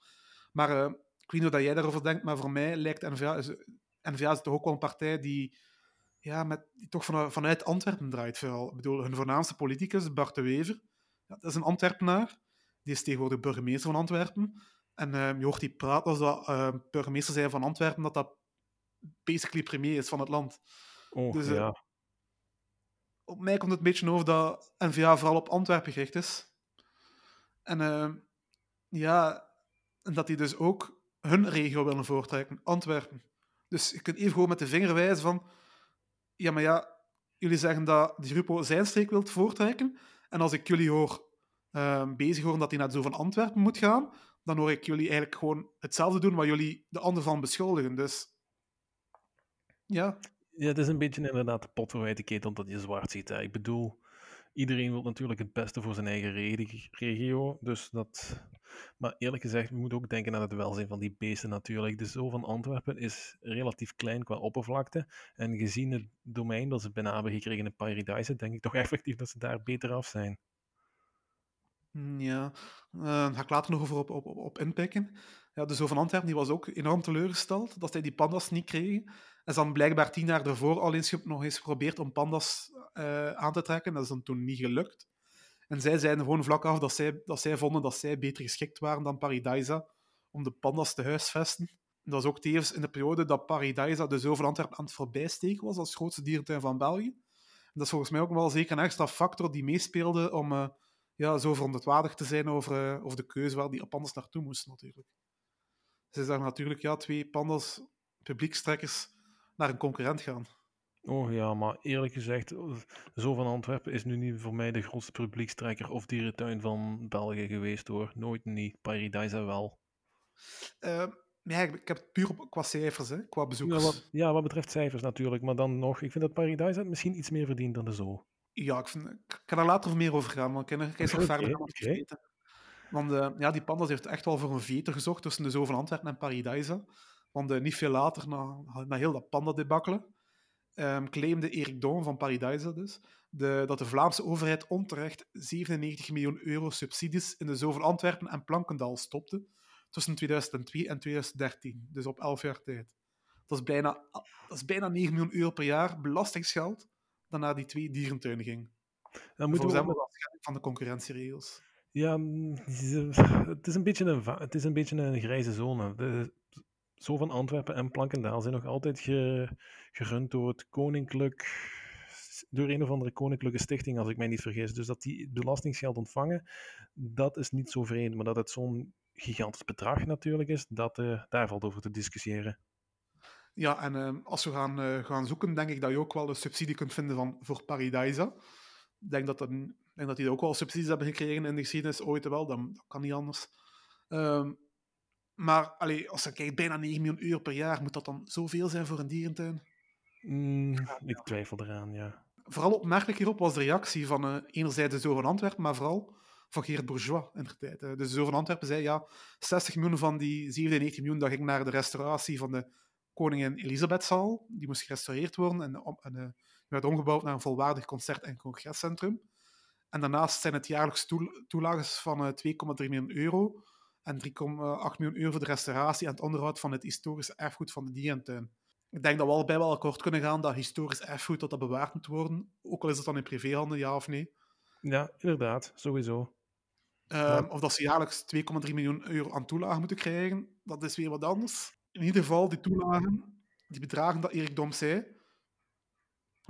Maar ik weet niet wat jij daarover denkt, maar voor mij lijkt N-VA, is, N-VA is toch ook wel een partij die, ja, met, die toch vanuit, vanuit Antwerpen draait vooral. Ik bedoel, hun voornaamste politicus, Bart de Wever, ja, dat is een Antwerpenaar. Die is tegenwoordig burgemeester van Antwerpen. En uh, je hoort die praten als dat uh, burgemeester zijn van Antwerpen, dat dat basically premier is van het land. Oh, dus, uh, ja. Op mij komt het een beetje over dat N-VA vooral op Antwerpen gericht is. En ja, en dat die dus ook hun regio willen voortrekken, Antwerpen. Dus je kunt even gewoon met de vinger wijzen van... Ja, maar ja, jullie zeggen dat die Rupo zijn streek wilt voortrekken. En als ik jullie hoor uh, bezig horen dat hij naar zo van Antwerpen moet gaan, dan hoor ik jullie eigenlijk gewoon hetzelfde doen wat jullie de ander van beschuldigen. Dus ja. Ja, het is een beetje inderdaad de pot de ketel dat je zwart ziet. Hè. Ik bedoel, iedereen wil natuurlijk het beste voor zijn eigen regio. Dus dat... Maar eerlijk gezegd, we moeten ook denken aan het welzijn van die beesten natuurlijk. De zoo van Antwerpen is relatief klein qua oppervlakte. En gezien het domein dat ze bijna hebben gekregen in Paradise, denk ik toch effectief dat ze daar beter af zijn. Mm, ja, daar ga ik later nog over op, op, op inpikken. Ja, de Zo van Antwerpen die was ook enorm teleurgesteld dat hij die pandas niet kreeg. En ze dan blijkbaar tien jaar daarvoor al eens nog eens geprobeerd om pandas uh, aan te trekken. Dat is dan toen niet gelukt. En zij zeiden gewoon vlak af dat zij, dat zij vonden dat zij beter geschikt waren dan Paradisa om de pandas te huisvesten. Dat was ook tevens in de periode dat Paradisa de Zo van Antwerpen aan het voorbijsteken was als grootste dierentuin van België. Dat is volgens mij ook wel zeker een extra factor die meespeelde om... Uh, ja, zo verontwaardigd te zijn over, uh, de keuze waar die pandas naartoe moesten, natuurlijk. Ze zagen natuurlijk ja, twee pandas, publiekstrekkers, naar een concurrent gaan. Oh ja, maar eerlijk gezegd, zo van Antwerpen is nu niet voor mij de grootste publiekstrekker of dierentuin van België geweest hoor. Nooit niet. Paradise wel. Uh, ja, ik heb het puur op, qua cijfers, hè, qua bezoekers. Ja wat, ja, wat betreft cijfers natuurlijk. Maar dan nog, ik vind dat Paradise het misschien iets meer verdient dan de Zoo. Ja, ik, vind, ik kan er later meer over gaan, want ik kan er verder gaan okay. Want uh, ja, die pandas heeft echt wel voor een veter gezocht tussen de Zoo van Antwerpen en Paradise. Want uh, niet veel later, na, na heel dat panda-debakkelen, um, claimde Erik Don van Paradise dus, de, dat de Vlaamse overheid onterecht 97 miljoen euro subsidies in de Zoo van Antwerpen en Plankendaal stopte tussen 2002 en 2013, dus op 11 jaar tijd. Dat is bijna, dat is bijna 9 miljoen euro per jaar belastingsgeld dat naar die twee dierentuinen ging. Dan moeten we ook... van de concurrentieregels. Ja, het is een beetje een, het is een, beetje een grijze zone. Zo van Antwerpen en Plankendaal zijn nog altijd gerund door het koninklijk door een of andere koninklijke stichting, als ik mij niet vergis. Dus dat die belastingsgeld ontvangen, dat is niet zo vreemd. Maar dat het zo'n gigantisch bedrag natuurlijk is, dat, uh, daar valt over te discussiëren. Ja, en uh, als we gaan, uh, gaan zoeken, denk ik dat je ook wel een subsidie kunt vinden van, voor Paradisa. Ik denk dat, dat, denk dat die ook wel subsidies hebben gekregen in de geschiedenis ooit wel. Dat, dat kan niet anders. Um, maar allee, als je kijkt, bijna 9 miljoen euro per jaar, moet dat dan zoveel zijn voor een dierentuin? Mm, ik twijfel eraan, ja. Vooral opmerkelijk hierop was de reactie van uh, enerzijds de Zo van Antwerpen, maar vooral van Geert Bourgeois in de tijd. Dus de Zo van Antwerpen zei, ja, 60 miljoen van die 97 miljoen, dat ging naar de restauratie van de Koningin Elisabethzaal. Die moest gerestaureerd worden en, en uh, werd omgebouwd naar een volwaardig concert- en congrescentrum. En daarnaast zijn het jaarlijks toelages van uh, eh, 2,3 miljoen euro en 3,8 miljoen euro voor de restauratie en het onderhoud van het historische erfgoed van de dierentuin. Ik denk dat we allebei wel akkoord kunnen gaan dat historisch erfgoed dat dat bewaard moet worden, ook al is het dan in privéhanden, ja of nee. Ja, inderdaad, sowieso. Um, Of dat ze jaarlijks 2,3 miljoen euro aan toelagen moeten krijgen, dat is weer wat anders. In ieder geval, die toelagen, die bedragen dat Erik Dom zei,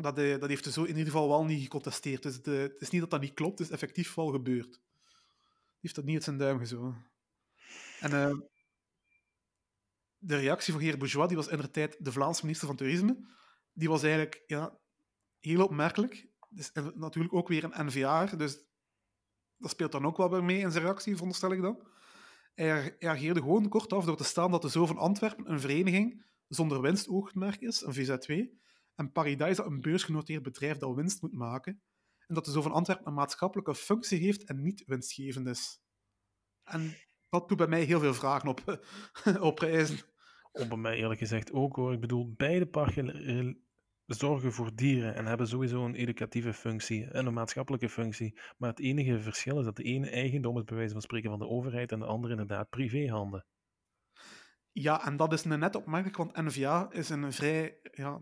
dat, hij, dat heeft hij zo in ieder geval wel niet gecontesteerd. Dus de, het is niet dat dat niet klopt, het is effectief wel gebeurd. Hij heeft dat niet uit zijn duim gezogen. En uh, de reactie van Geert Bourgeois, die was in de tijd de Vlaamse minister van Toerisme, die was eigenlijk ja, heel opmerkelijk. Dus, natuurlijk ook weer een NVA, dus dat speelt dan ook wel weer mee in zijn reactie, veronderstel ik dan. Hij reageerde gewoon kortaf door te staan dat de Zo van Antwerpen een vereniging zonder winstoogmerk is, een VZ2, en Paradise een beursgenoteerd bedrijf dat winst moet maken, en dat Zo van Antwerpen een maatschappelijke functie heeft en niet winstgevend is. En dat doet bij mij heel veel vragen op, op prijzen. Op mij eerlijk gezegd ook hoor. Ik bedoel, beide parken zorgen voor dieren en hebben sowieso een educatieve functie en een maatschappelijke functie. Maar het enige verschil is dat de ene eigendom is bij wijze van spreken van de overheid en de andere inderdaad privéhanden. Ja, en dat is net opmerkelijk, want NVA is een vrij, ja,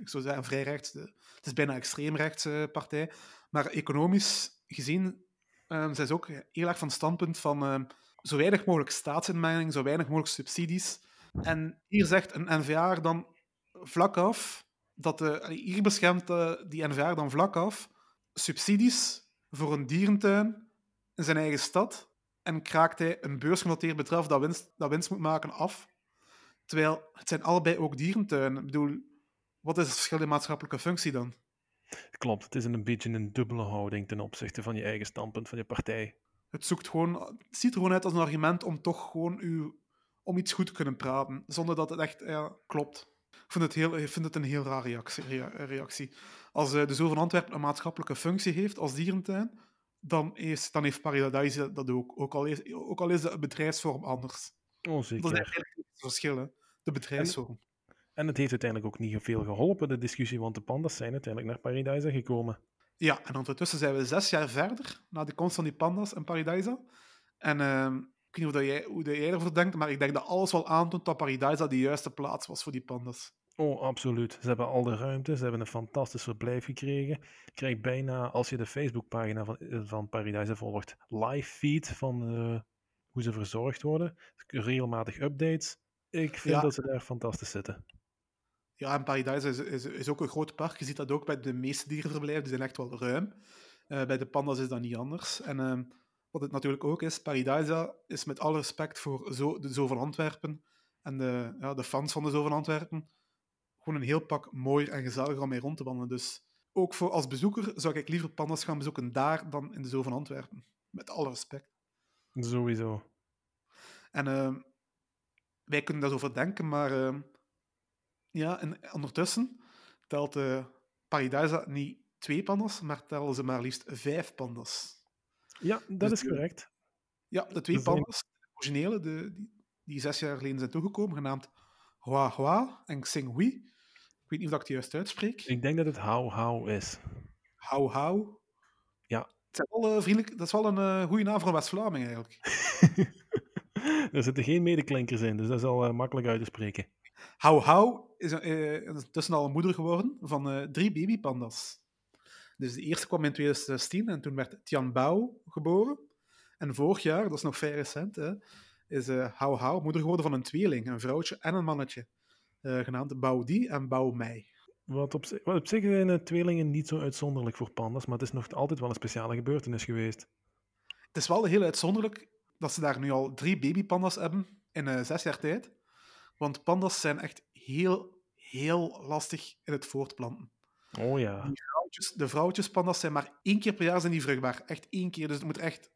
ik zou zeggen, vrij rechts, het is bijna extreemrechtse partij, maar economisch gezien um, zijn ze ook heel erg van het standpunt van um, zo weinig mogelijk staatsinmenging, zo weinig mogelijk subsidies. En hier zegt een NVA dan vlak af, dat de, hier beschermt die NVA dan vlak af subsidies voor een dierentuin in zijn eigen stad en kraakt hij een beursgenoteerd bedrijf dat winst, dat winst moet maken af. Terwijl het zijn allebei ook dierentuinen. Ik bedoel, wat is het verschil in maatschappelijke functie dan? Klopt, het is een beetje een dubbele houding ten opzichte van je eigen standpunt, van je partij. Het, zoekt gewoon, het ziet er gewoon uit als een argument om toch gewoon u, om iets goed te kunnen praten, zonder dat het echt ja, klopt. Ik vind het, heel, ik vind het een heel raar reactie. reactie. Als uh, de Zoo van Antwerpen een maatschappelijke functie heeft als dierentuin, dan, is, dan heeft Paradise dat ook. Ook al is, ook al is de bedrijfsvorm anders. Oh, zeker. Dat is eigenlijk het verschil, de bedrijfsvorm. En, en, het heeft uiteindelijk ook niet veel geholpen, de discussie, want de pandas zijn uiteindelijk naar Paradise gekomen. Ja, en ondertussen zijn we zes jaar verder, na de komst van die pandas en Paradise. En uh, ik weet niet hoe, dat jij, hoe jij ervoor denkt, maar ik denk dat alles wel aantoont dat Paradise de juiste plaats was voor die pandas. Oh, absoluut. Ze hebben al de ruimte, ze hebben een fantastisch verblijf gekregen. Je krijgt bijna, als je de Facebookpagina van, eh, van Paradise volgt, live feed van uh, hoe ze verzorgd worden. Regelmatig updates. Ik vind dat ze daar fantastisch zitten. Ja, en Paradise is, is, is, ook een groot park. Je ziet dat ook bij de meeste dierenverblijven. Die zijn echt wel ruim. Uh, bij de pandas is dat niet anders. En uh, wat het natuurlijk ook is, Paradise is met alle respect voor zo, de Zoo van Antwerpen en de, ja, de fans van de Zoo van Antwerpen gewoon een heel pak mooier en gezelliger om mee rond te wandelen. Dus ook voor als bezoeker zou ik liever pandas gaan bezoeken daar dan in de Zoo van Antwerpen. Met alle respect. Sowieso. En uh, wij kunnen daarover denken, maar uh, ja, en ondertussen telt uh, Paradise niet twee pandas, maar tellen ze maar liefst vijf pandas. Ja, dat dus is correct. Ja, de twee pandas, de originele, de, die, die zes jaar geleden zijn toegekomen, genaamd Hua Hua en Xing Hui. Ik weet niet of ik het juist uitspreek. Ik denk dat het Hau Hau is. Hau Hau? Ja. Het wel, uh, vriendelijk, dat is wel een uh, goede naam voor West-Vlaming eigenlijk. er zitten geen medeklinkers in, dus dat is al uh, makkelijk uit te spreken. Hau Hau is intussen al een moeder geworden van drie babypandas. Dus de eerste kwam in 2016 en toen werd Tian Bao geboren. En vorig jaar, dat is nog vrij recent, hè, is uh, Hau moeder geworden van een tweeling, een vrouwtje en een mannetje, uh, genaamd Baudi en Bau Mei. Wat op, wat op zich zijn uh, tweelingen niet zo uitzonderlijk voor pandas, maar het is nog altijd wel een speciale gebeurtenis geweest. Het is wel heel uitzonderlijk dat ze daar nu al drie babypandas hebben in zes jaar tijd. Want pandas zijn echt heel, heel lastig in het voortplanten. Oh ja. Vrouwtjes, de vrouwtjespandas zijn maar één keer per jaar zijn die vruchtbaar. Echt één keer. Dus het moet echt...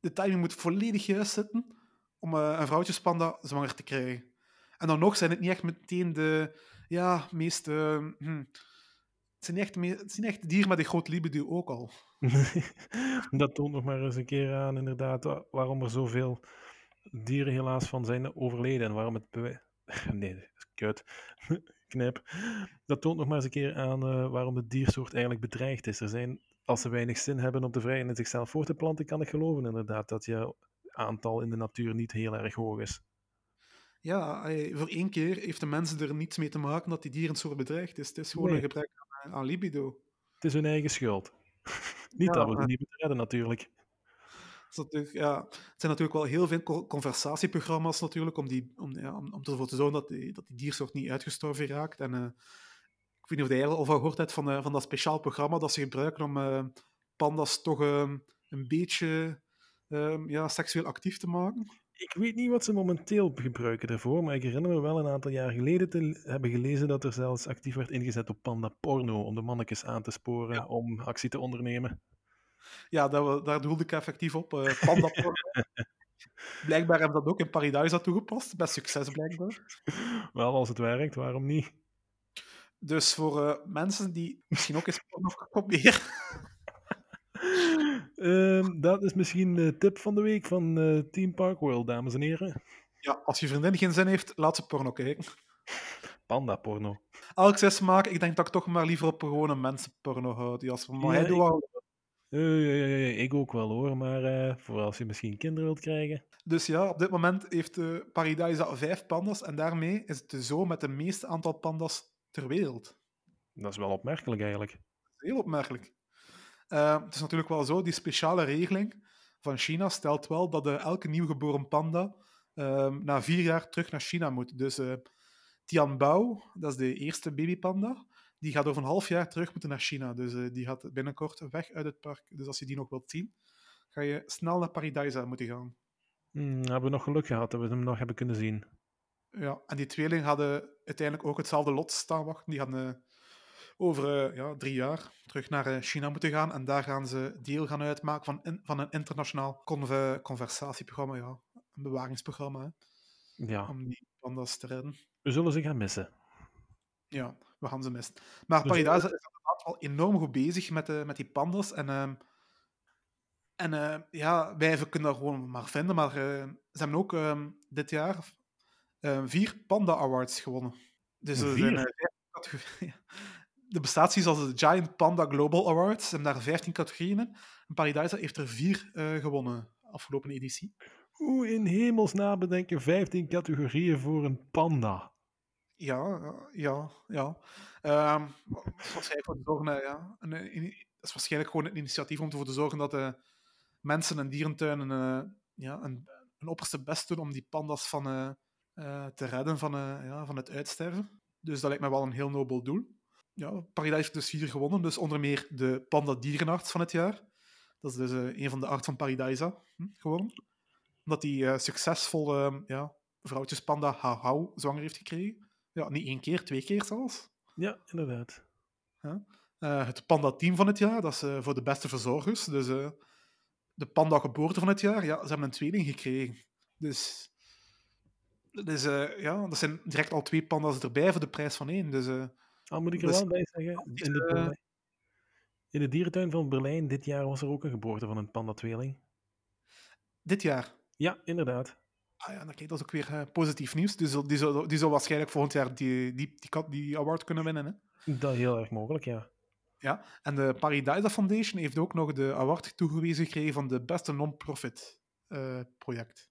De timing moet volledig juist zitten om uh, een vrouwtjespanda zwanger te krijgen. En dan nog zijn het niet echt meteen de ja, meest... Uh, hm, het zijn, echt, het zijn echt dieren met een groot libido ook al. dat toont nog maar eens een keer aan, inderdaad, waarom er zoveel dieren helaas van zijn overleden. En waarom het... Nee, kut. Knip. Dat toont nog maar eens een keer aan uh, waarom de diersoort eigenlijk bedreigd is. Er zijn, als ze weinig zin hebben om te vrijen en zichzelf voor te planten, kan ik geloven inderdaad dat je aantal in de natuur niet heel erg hoog is. Ja, voor één keer heeft de mensen er niets mee te maken dat die dieren zo bedreigd is. Het is gewoon een gebrek aan, aan, libido. Het is hun eigen schuld. Niet dat we het niet moeten redden, natuurlijk. ja, het zijn natuurlijk wel heel veel conversatieprogramma's natuurlijk, om, die, om, ja, om, om ervoor te zorgen dat die, dat die diersoort niet uitgestorven raakt. En uh, ik weet niet of jij al van gehoord hebt van, uh, van dat speciaal programma dat ze gebruiken om uh, pandas toch een beetje um, ja, seksueel actief te maken? Ik weet niet wat ze momenteel gebruiken ervoor, maar ik herinner me wel een aantal jaar geleden te hebben gelezen dat er zelfs actief werd ingezet op panda porno, om de mannetjes aan te sporen om actie te ondernemen. Ja, daar, daar doelde ik effectief op. Uh, panda porno. blijkbaar hebben dat ook in Paradise toegepast. Best succes, blijkbaar. Wel, als het werkt, waarom niet? Dus voor uh, mensen die misschien ook eens porno proberen Uh, dat is misschien de tip van de week van uh, Team Park World, dames en heren. Ja, als je vriendin geen zin heeft, laat ze porno kijken. Panda porno. Elk zes maken, ik denk dat ik toch maar liever op gewone mensenporno houd. Ja, als- maar hij Ja, doet ik-. Eh, ook wel hoor, maar eh, voor als je misschien kinderen wilt krijgen. Dus ja, op dit moment heeft uh, Paradise vijf pandas en daarmee is het de zo met het meeste aantal pandas ter wereld. Dat is wel opmerkelijk eigenlijk. Heel opmerkelijk. Uh, het is natuurlijk wel zo, die speciale regeling van China stelt wel dat uh, elke nieuwgeboren panda uh, na vier jaar terug naar China moet. Dus uh, Tianbao, dat is de eerste babypanda, die gaat over een half jaar terug moeten naar China. Dus uh, die gaat binnenkort weg uit het park. Dus als je die nog wilt zien, ga je snel naar Paradise moeten gaan. Hmm, hebben we nog geluk gehad dat we hem nog hebben kunnen zien. Ja, en die tweeling hadden uiteindelijk ook hetzelfde lot staan wachten. Die hadden over uh, ja, drie jaar terug naar uh, China moeten gaan. En daar gaan ze deel gaan uitmaken van, in, van een internationaal conve, conversatieprogramma. Ja, een bewaringsprogramma. Hè, ja. Om die pandas te redden. We zullen ze gaan missen. Ja, we gaan ze missen. Maar Dus, Paradise is inderdaad wel enorm goed bezig met, de, met die pandas. En, uh, en uh, ja, wij kunnen dat gewoon maar vinden. Maar uh, ze hebben ook ehm, dit jaar vier Panda Awards gewonnen. Dus er zijn er bestaat zoiets als de Giant Panda Global Awards. Ze hebben daar 15 categorieën in. En Paradise heeft er vier uh, gewonnen, afgelopen editie. Hoe in hemelsnaam bedenken 15 categorieën voor een panda? Ja, ja, ja. Um, dat is waarschijnlijk voor te zorgen, ja. Een, een, dat is waarschijnlijk gewoon een initiatief om ervoor te zorgen dat de mensen en dierentuinen uh, ja, een, een opperste best doen om die pandas van, uh, te redden van, ja, van het uitsterven. Dus dat lijkt mij wel een heel nobel doel ja, Paradise heeft dus vier gewonnen. Dus onder meer de Panda Dierenarts van het jaar. Dat is dus uh, een van de arts van Paradise hm, geworden. Omdat hij uh, succesvol uh, ja, vrouwtjespanda Hau zwanger heeft gekregen. Ja, niet één keer, twee keer zelfs. Ja, inderdaad. Ja. Uh, het Panda Team van het jaar, dat is uh, voor de beste verzorgers. Dus uh, de Panda Geboorte van het jaar, ja, ze hebben een tweeling gekregen. Dus, dus ja, dat zijn direct al twee panda's erbij voor de prijs van één. Dus al moet ik er dus, wel bij zeggen, in de, uh, in de dierentuin van Berlijn dit jaar was er ook een geboorte van een panda-tweeling. Dit jaar? Ja, inderdaad. Ah ja, dan kijk, dat is ook weer uh, positief nieuws. Die zal, die, zal, die zal waarschijnlijk volgend jaar die, die, die, die award kunnen winnen. Hè? Dat heel erg mogelijk, ja. Ja, en de Paradise Foundation heeft ook nog de award toegewezen gekregen van de beste non-profit uh, project.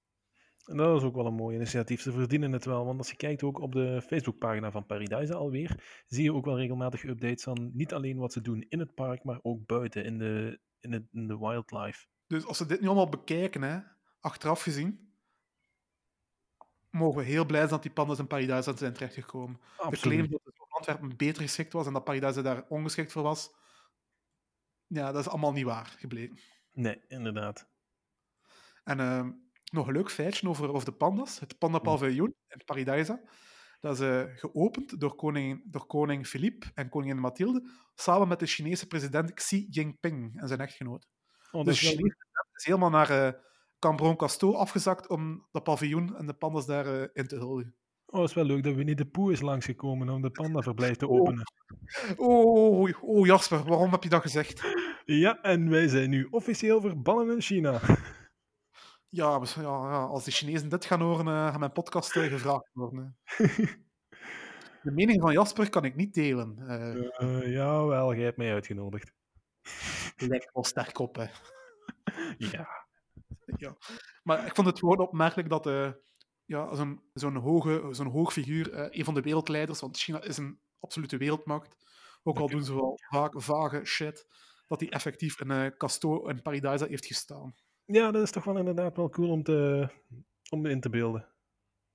En dat is ook wel een mooi initiatief. Ze verdienen het wel, want als je kijkt ook op de Facebookpagina van Paradise alweer, zie je ook wel regelmatig updates van niet alleen wat ze doen in het park, maar ook buiten, in de, in het, in de wildlife. Dus als we dit nu allemaal bekijken, hè, achteraf gezien, mogen we heel blij zijn dat die pandas in Paradise zijn terechtgekomen. Absoluut. De claim dat het voor Antwerpen beter geschikt was en dat Paradise daar ongeschikt voor was, ja, dat is allemaal niet waar gebleken. Nee, inderdaad. En uh, nog een leuk feitje over, over de pandas. Het Panda Paviljoen in Paradise. Dat is uh, geopend door koning, door koning Philippe en koningin Mathilde, samen met de Chinese president Xi Jinping en zijn echtgenoot. Oh, dus de Chinese president is helemaal naar uh, Cambron Casteau afgezakt om dat paviljoen en de pandas daarin uh, in te huldigen. Oh, het is wel leuk dat Winnie de Pooh is langsgekomen om de pandaverblijf te openen. Oh, oh, oh, oh, Jasper, waarom heb je dat gezegd? Ja, en wij zijn nu officieel verbannen in China. Ja, ja, ja, als de Chinezen dit gaan horen, uh, gaan mijn podcast uh, gevraagd worden. De mening van Jasper kan ik niet delen. Uh, jawel, jij hebt mij uitgenodigd. Lijkt wel sterk op, hè. ja. ja. Maar ik vond het gewoon opmerkelijk dat ja, zo'n zo'n hoge, zo'n hoog figuur, een van de wereldleiders, want China is een absolute wereldmacht, ook al doen ze wel vaak vage shit, dat hij effectief in uh, Casto en Paradise heeft gestaan. Ja, dat is toch wel inderdaad wel cool om, te, om in te beelden.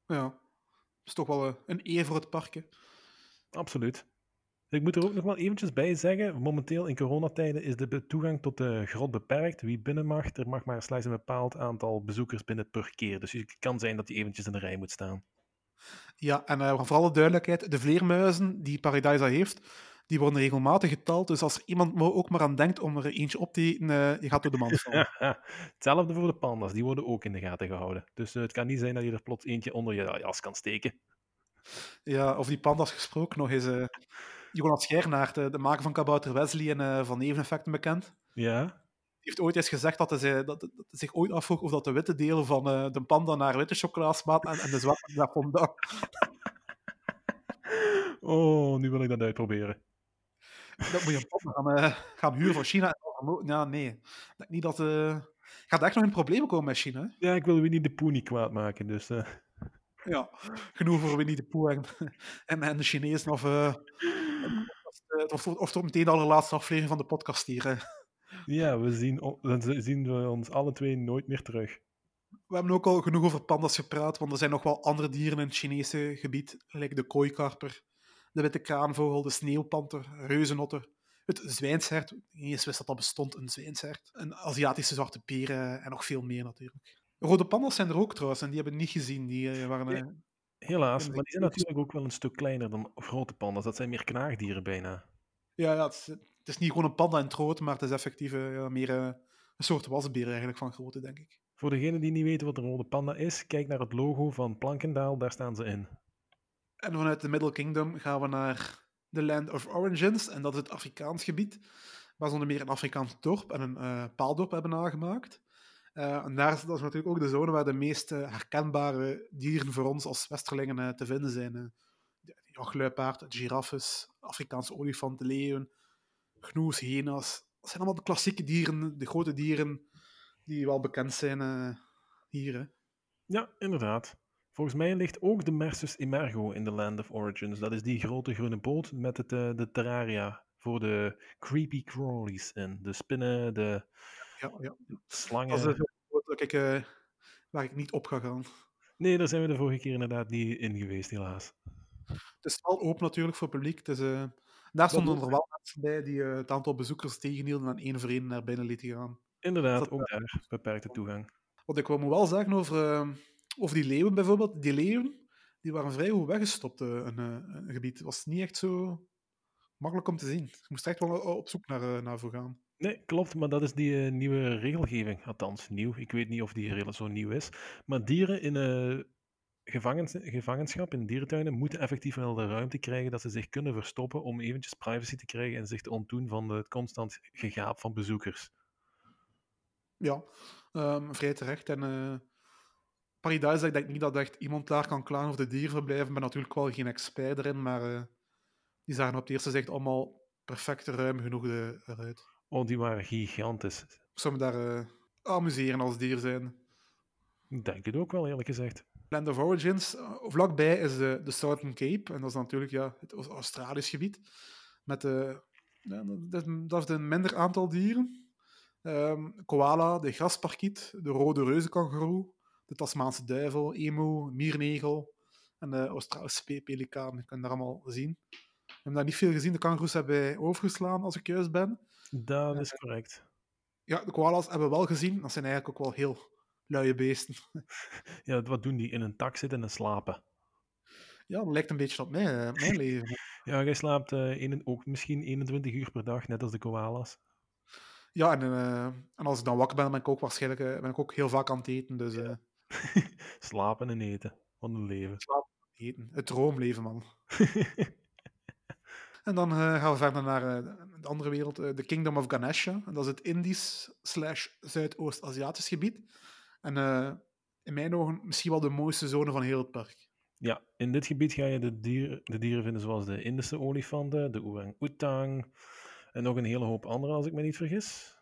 Ja, dat is toch wel uh, een eer voor het park. Hè? Absoluut. Ik moet er ook nog wel eventjes bij zeggen, momenteel in coronatijden is de toegang tot de grot beperkt. Wie binnen mag, er mag maar slechts een bepaald aantal bezoekers binnen per keer. Dus het kan zijn dat hij eventjes in de rij moet staan. Ja, en uh, voor alle duidelijkheid, de vleermuizen die Paradise heeft, die worden regelmatig geteld. Dus als iemand ook maar aan denkt om er eentje op te eten, uh, je gaat door de mand vallen. Hetzelfde voor de pandas, die worden ook in de gaten gehouden. Dus uh, het kan niet zijn dat je er plots eentje onder je jas kan steken. Ja, over die pandas gesproken nog eens. Uh, Jonas Schernaert, de maker van Kabouter Wesley en van Neveneffecten bekend. Ja. Die heeft ooit eens gezegd dat hij, dat, dat hij zich ooit afvroeg of dat de witte delen van eh, de panda naar witte chocola smaakt en, en de zwarte naar fondant. Oh, nu wil ik dat uitproberen. Dat moet je een panda gaan, eh, gaan huren van China. Ja, nee. Ik denk niet dat... eh gaat echt nog in problemen komen met China. Ja, ik wil Winnie de Pooh niet kwaad maken, dus... eh, Ja, genoeg voor Winnie de Pooh en, en, en de Chinezen. Of, of, of toch meteen de allerlaatste aflevering van de podcast hier. ja, we zien, dan zien we ons alle twee nooit meer terug. We hebben ook al genoeg over pandas gepraat, want er zijn nog wel andere dieren in het Chinese gebied, gelijk de kooikarper, de witte kraanvogel, de sneeuwpanter, reuzenotter, het zwijnshert, niet eens wist dat dat bestond, een zwijnshert, een Aziatische zwarte peren en nog veel meer natuurlijk. Rode pandas zijn er ook trouwens, en die hebben we niet gezien. Die eh, waren... eh, Helaas, maar die zijn natuurlijk ook wel een stuk kleiner dan grote pandas. Dat zijn meer knaagdieren bijna. Ja, ja het, is, het is niet gewoon een panda in het rood, maar het is effectief eh, ja, meer een soort wasbeer eigenlijk van grootte, denk ik. Voor degenen die niet weten wat een rode panda is, kijk naar het logo van Plankendaal, daar staan ze in. En vanuit de Middle Kingdom gaan we naar de Land of Origins, en dat is het Afrikaans gebied, waar ze onder meer een Afrikaans dorp en een eh, paaldorp hebben nagemaakt. Eh, en daar is, dat is natuurlijk ook de zone waar de meest herkenbare dieren voor ons als Westerlingen eh, te vinden zijn. De jachtluipaard, giraffes, Afrikaanse olifant, leeuwen, gnoes, hyena's. Dat zijn allemaal de klassieke dieren, de grote dieren die wel bekend zijn hier. Hè. Ja, inderdaad. Volgens mij ligt ook de Mersus Emergo in de Land of Origins. Dat is die grote groene boot met het, eh, de terraria voor de creepy crawlies in. De spinnen, de Ja, ja. slangen. Dat is het dat ik, eh, waar ik niet op ga gaan. Nee, daar zijn we de vorige keer inderdaad niet in geweest, helaas. Het is wel open natuurlijk voor het publiek. Dus, eh, daar stonden er wel mensen bij die het aantal bezoekers tegenhielden en één voor één naar binnen lieten gaan. Inderdaad, Dat- ook daar beperkte toegang. Wat ik wel moet wel zeggen over, eh, over die leeuwen bijvoorbeeld. Die leeuwen die waren vrij goed weggestopt, eh, een, eh, een gebied. Het was niet echt zo makkelijk om te zien. Je moest echt wel op zoek naar, eh, naar voor gaan. Nee, klopt, maar dat is die eh, nieuwe regelgeving. Althans, nieuw. Ik weet niet of die regel zo nieuw is. Maar dieren in eh, gevangens, gevangenschap, in dierentuinen, moeten effectief wel de ruimte krijgen dat ze zich kunnen verstoppen om eventjes privacy te krijgen en zich te ontdoen van het constant gegaap van bezoekers. Ja, ehm, vrij terecht. En eh Paradise, ik denk niet dat echt iemand daar kan klagen over de dierverblijven. Ik ben natuurlijk wel geen expert erin, maar eh, die zagen op het eerste zicht allemaal perfect ruim genoeg eh, eruit. Oh, die waren gigantisch. Ik zou me daar eh, amuseren als dier zijn. Ik denk het ook wel, eerlijk gezegd. Land of Origins, vlakbij is de, de Southern Cape. En dat is natuurlijk ja, het Aus- Australisch gebied. Met de, ja, dat, is- een minder aantal dieren. Ehm, koala, de grasparkiet, de rode reuzenkangoeroe, de Tasmaanse duivel, emu, miernegel en de Australische pe- pelikaan. Je kan daar allemaal zien. We hebben daar niet veel gezien. De kangoeroes hebben wij overgeslaan, als ik juist ben. Dat is correct. Ja, de koala's hebben we wel gezien. Dat zijn eigenlijk ook wel heel luie beesten. Ja, wat doen die? In een tak zitten en slapen. Ja, dat lijkt een beetje op mij, eh, mijn leven. Ja, jij slaapt eh, ook misschien 21 uur per dag, net als de koala's. Ja, en, eh, en als ik dan wakker ben, ben ik ook waarschijnlijk eh, ben ik ook heel vaak aan het eten. Dus eh, Slapen en eten. Wat een leven. eten. Het droomleven, man. En dan eh, gaan we verder naar eh, de andere wereld, eh, de Kingdom of Ganesha. En dat is het Indisch slash Zuidoost-Aziatisch gebied. En in mijn ogen misschien wel de mooiste zone van heel het park. Ja, in dit gebied ga je de, dier, de dieren vinden zoals de Indische olifanten, de orang-oetang en nog een hele hoop andere, als ik me niet vergis.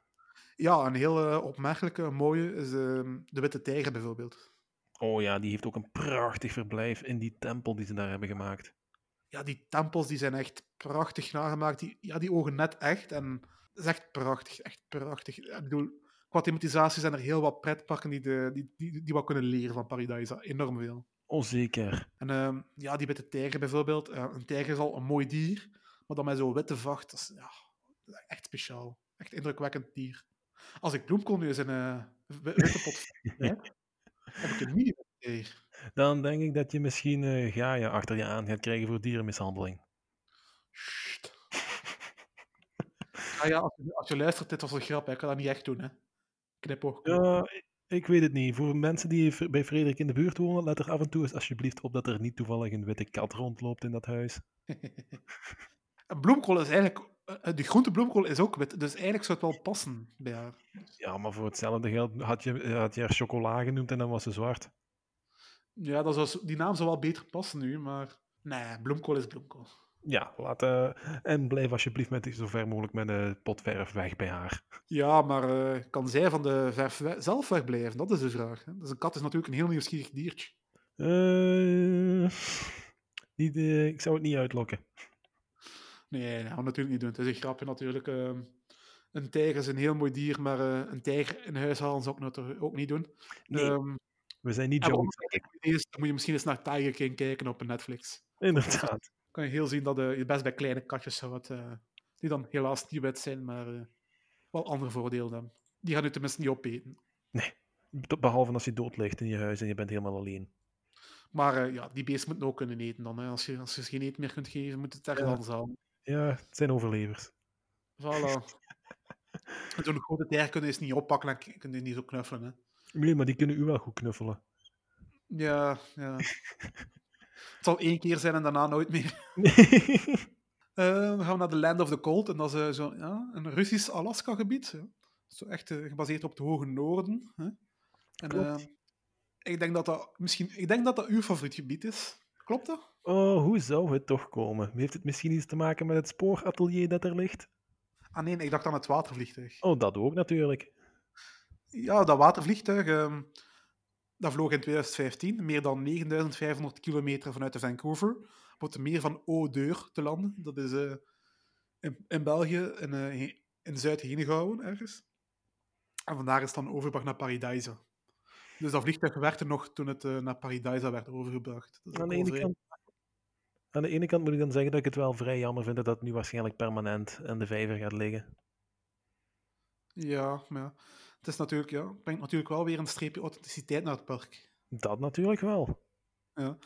Ja, een heel eh, opmerkelijke, mooie is eh, de witte tijger bijvoorbeeld. Oh ja, die heeft ook een prachtig verblijf in die tempel die ze daar hebben gemaakt. Ja, die tempels die zijn echt prachtig nagemaakt. Die, ja, die ogen net echt. En dat is echt prachtig, echt prachtig. Ik bedoel, qua thematisatie zijn er heel wat pretparken die, de, die, die, die wat kunnen leren van Paradise. Enorm veel. Oh, zeker. En ehm, ja, die witte tijger bijvoorbeeld. Eh, een tijger is al een mooi dier, maar dan met zo'n witte vacht, dat is, ja, echt speciaal. Echt indrukwekkend dier. Als ik bloemkool nu eens in een wi- witte pot heb, heb ik een mini witte tijger. Dan denk ik dat je misschien eh Gaia achter je aan gaat krijgen voor dierenmishandeling. Sst. Ah ja, als je, als je luistert, dit was een grap, hè. ik kan dat niet echt doen. Hè. Knipoog. Ja, ik- weet het niet. Voor mensen die bij Frederik in de buurt wonen, let er af en toe eens alsjeblieft op dat er niet toevallig een witte kat rondloopt in dat huis. Bloemkool is eigenlijk eh, de groentebloemkool is ook wit, dus eigenlijk zou het wel passen bij haar. Ja, maar voor hetzelfde geld had je, had je haar chocola genoemd en dan was ze zwart. Ja, dat die naam zou wel beter passen nu, maar nee, bloemkool is bloemkool. Ja, laat, eh, en blijf alsjeblieft met zo ver mogelijk met de potverf weg bij haar. Ja, maar eh, kan zij van de verf we- zelf wegblijven? Dat is de vraag. Hè? Dus een kat is natuurlijk een heel nieuwsgierig diertje. Eh, niet, eh, ik zou het niet uitlokken. Nee, dat gaan we natuurlijk niet doen. Het is een grapje natuurlijk. ehm. een tijger is een heel mooi dier, maar eh, een tijger in huis halen zou ik natuurlijk ook niet doen. Nee, Ehm, we zijn niet wat is, dan moet je misschien eens naar Tiger King kijken op Netflix. Inderdaad. kan je heel zien dat eh, je best bij kleine katjes zou het, eh, die dan helaas niet wit zijn, maar wel andere voordelen hebben. Die gaan u tenminste niet opeten. Be- Behalve als je dood ligt in je huis en je bent helemaal alleen. Maar ja, die beesten moeten ook kunnen eten dan. Hè. Als, je, als je ze geen eten meer kunt geven, moet het ergens Ja. anders halen. Ja, het zijn overlevers. Voilà. Zo'n grote tijger kunnen is niet oppakken en kunnen die niet zo knuffelen. Hè. Nee, maar die kunnen u wel goed knuffelen. Ja, ja. het zal één keer zijn en daarna nooit meer. Eh, dan gaan we naar de Land of the Cold. En dat is eh, zo, ja, een Russisch Alaska-gebied. Zo echt eh, gebaseerd op het hoge noorden. Hè. En, Klopt. ik, denk dat dat misschien, ik denk dat dat uw favoriet gebied is. Klopt dat? Oh, hoe zou het toch komen? Heeft het misschien iets te maken met het spooratelier dat er ligt? Ah nee, ik dacht aan het watervliegtuig. Oh, dat ook natuurlijk. Ja, dat watervliegtuig, ehm, dat vloog in 2015 meer dan 9500 kilometer vanuit de Vancouver op het meer van Eau-d'Eur te landen. Dat is eh, in, in België, in, eh, in Zuid-Henegouwen ergens. En vandaar is het dan overgebracht naar Paradise. Dus dat vliegtuig werkte nog toen het eh, naar Paradise werd overgebracht. Aan de, ene kant, aan de ene kant moet ik dan zeggen dat ik het wel vrij jammer vind dat dat nu waarschijnlijk permanent aan de vijver gaat liggen. Ja, maar ja. Het is natuurlijk, ja, brengt natuurlijk wel weer een streepje authenticiteit naar het park. Dat natuurlijk wel. Ja.